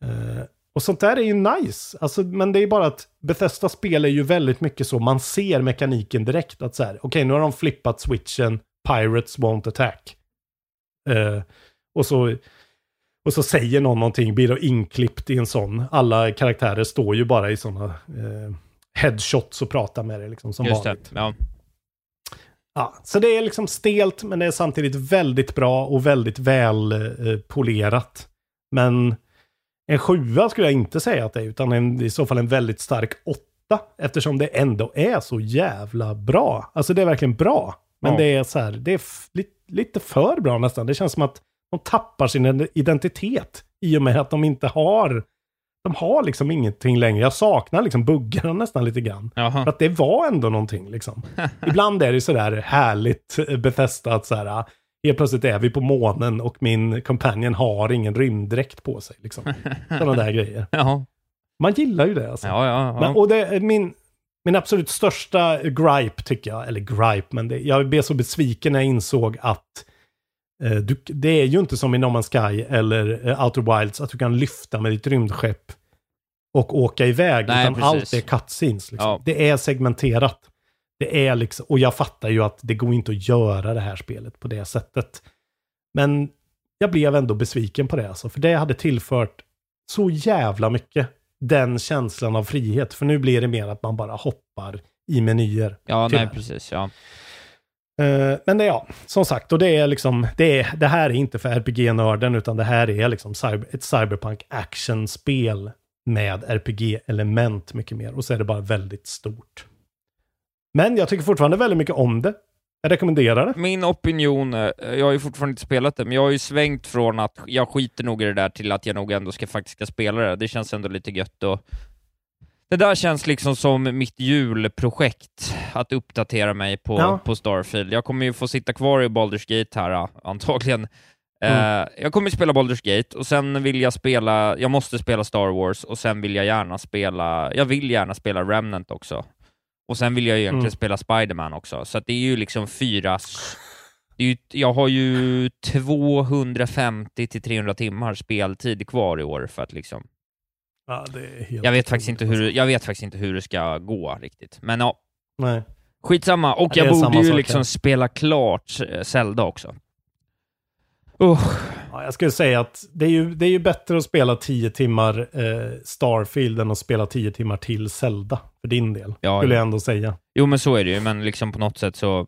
Uh, och sånt där är ju nice. Alltså, men det är bara att Bethesda spel är ju väldigt mycket så, man ser mekaniken direkt. Att så här, okej nu har de flippat switchen, Pirates won't attack. Uh, och, så, och så säger någon någonting, blir då inklippt i en sån. Alla karaktärer står ju bara i sådana eh, headshots och pratar med det liksom som Just vanligt. det. Ja. Ja, så det är liksom stelt men det är samtidigt väldigt bra och väldigt väl eh, polerat. Men en sjua skulle jag inte säga att det är, utan en, i så fall en väldigt stark åtta. Eftersom det ändå är så jävla bra. Alltså det är verkligen bra. Men Ja. det är så här, det är f- li, lite för bra nästan. Det känns som att de tappar sin identitet i och med att de inte har de har liksom ingenting längre. Jag saknar liksom buggarna nästan lite grann. Jaha. För att det var ändå någonting liksom. Ibland är det sådär härligt eh, Bethesda att så här, ah, helt plötsligt är vi på månen och min companion har ingen rymddräkt på sig. Liksom. Sådana där grejer. Jaha. Man gillar ju det alltså. Ja, ja, ja. Men, och det min, min absolut största gripe tycker jag, eller gripe, men det, jag blev så besviken när jag insåg att du, det är ju inte som i No Man's Sky eller eh, Outer Wilds att du kan lyfta med ditt rymdskepp och åka iväg. Nej, utan precis. allt är cutscenes. Liksom. Ja. Det är segmenterat. Det är liksom, och jag fattar ju att det går inte att göra det här spelet på det sättet. Men jag blev ändå besviken på det alltså, för det hade tillfört så jävla mycket den känslan av frihet. För nu blir det mer att man bara hoppar i menyer. Ja, nej precis. Ja. Eh, men det ja, som sagt, och det är liksom, det, är, det här är inte för RPG-nörden, utan det här är liksom cyber, ett cyberpunk actionspel med RPG-element mycket mer. Och så är det bara väldigt stort. Men jag tycker fortfarande väldigt mycket om det. Jag rekommenderar det. Min opinion, eh, jag har ju fortfarande inte spelat det, men jag har ju svängt från att jag skiter nog i det där till att jag nog ändå ska faktiskt ska spela det. Det känns ändå lite gött att det där känns liksom som mitt julprojekt, att uppdatera mig på, Ja. på Starfield. Jag kommer ju få sitta kvar i Baldur's Gate här, eh, antagligen. Mm. Eh, jag kommer spela Baldur's Gate, och sen vill jag spela, jag måste spela Star Wars, och sen vill jag gärna spela, jag vill gärna spela Remnant också. Och sen vill jag egentligen Mm. spela Spider-Man också, så det är ju liksom fyra... s- Det är ju, jag har ju 250 till 300 timmar speltid kvar i år för att liksom... Ja, Jag vet, faktiskt inte hur, jag vet faktiskt inte hur det ska gå riktigt. Men ja, Nej. skitsamma. Och jag borde ju liksom spela klart eh, Zelda också. Uh, Ja, jag skulle säga att det är ju, det är ju bättre att spela 10 timmar eh, Starfield än att spela 10 timmar till Zelda. För din del, Ja, skulle ja. jag ändå säga. jo men så är det ju, men liksom på något sätt så...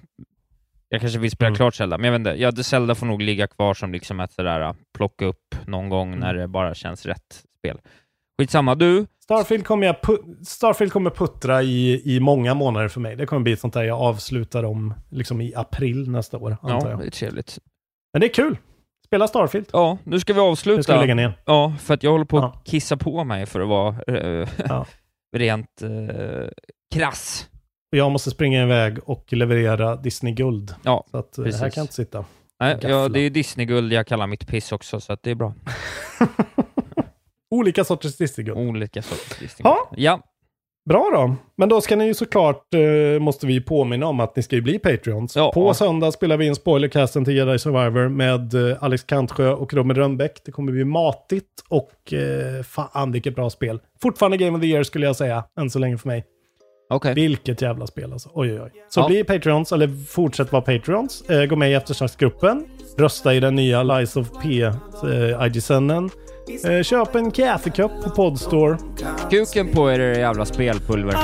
Jag kanske vill spela Mm. klart Zelda, men jag vet inte. Ja, Zelda får nog ligga kvar som liksom ett sådär uh, plocka upp någon gång Mm. när det bara känns rätt spel. Skitsamma, du? Starfield kommer, jag pu- Starfield kommer puttra i, i många månader för mig. Det kommer bli sånt där jag avslutar om liksom i april nästa år, antar Ja, jag. det är trevligt. Men det är kul. Spela Starfield. Ja, nu ska vi avsluta. Nu ska vi lägga ner. Ja, för att jag håller på Ja. att kissa på mig för att vara eh, Ja. rent eh, krass. Jag måste springa iväg och leverera Disney-guld. Ja, Så att eh, precis. här kan jag inte sitta. Nej, ja, det är Disneyguld jag kallar mitt piss också, så att det är bra. Olika sorters Disney-guld. Olika sorters Disneyguld. Ja. Ja, Bra då. Men då ska ni ju såklart, eh, måste vi påminna om att ni ska ju bli Patreons. Ja. På söndag spelar vi in spoilercasten till Jedi Survivor med eh, Alex Kantsjö och Robin Rönnbäck. Det kommer bli matigt och eh, fan vilket bra spel. Fortfarande Game of the Year skulle jag säga, än så länge för mig. okej. Vilket jävla spel alltså. Oj, oj, oj. Så Ja. bli Patreons, eller fortsätt vara Patreons. Eh, gå med i eftersnacksgruppen. Rösta i den nya Lies of P eh, IG-sänden. Eh, köp en kaffekopp på Podstore. Kuken på er jävla spelpulver.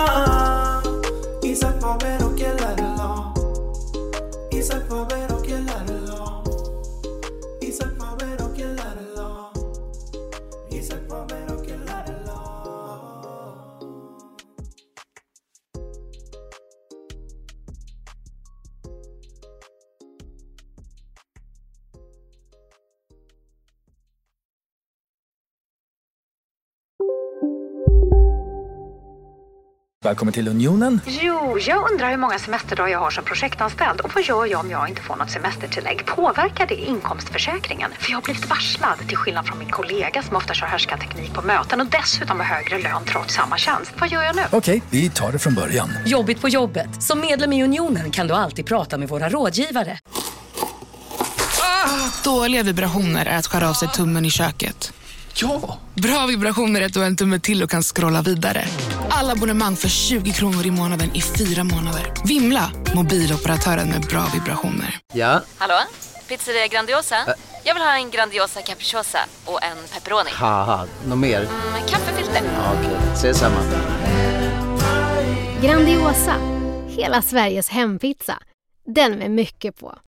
Välkommen till Unionen. Jo, jag undrar hur många semesterdagar jag har som projektanställd och vad gör jag om jag inte får något semestertillägg? Påverkar det inkomstförsäkringen? För jag har blivit varslad, till skillnad från min kollega som ofta kör härskarteknik på möten och dessutom har högre lön trots samma tjänst. Vad gör jag nu? Okej, vi tar det från början. Jobbigt på jobbet. Som medlem i Unionen kan du alltid prata med våra rådgivare. Dåliga vibrationer är att skära av sig tummen i köket. Ja! Bra vibrationer är du har en tumme till och kan scrolla vidare. Alla abonnemang för 20 kronor i månaden i fyra månader. Vimla! Mobiloperatören med bra vibrationer. Ja? Hallå? Pizzeria Grandiosa? Jag vill ha en Grandiosa capriciosa och en pepperoni. Haha, något mer? Mm, kaffefilter. Ja, Okej, okay. ses samma. Grandiosa, hela Sveriges hempizza. Den med mycket på.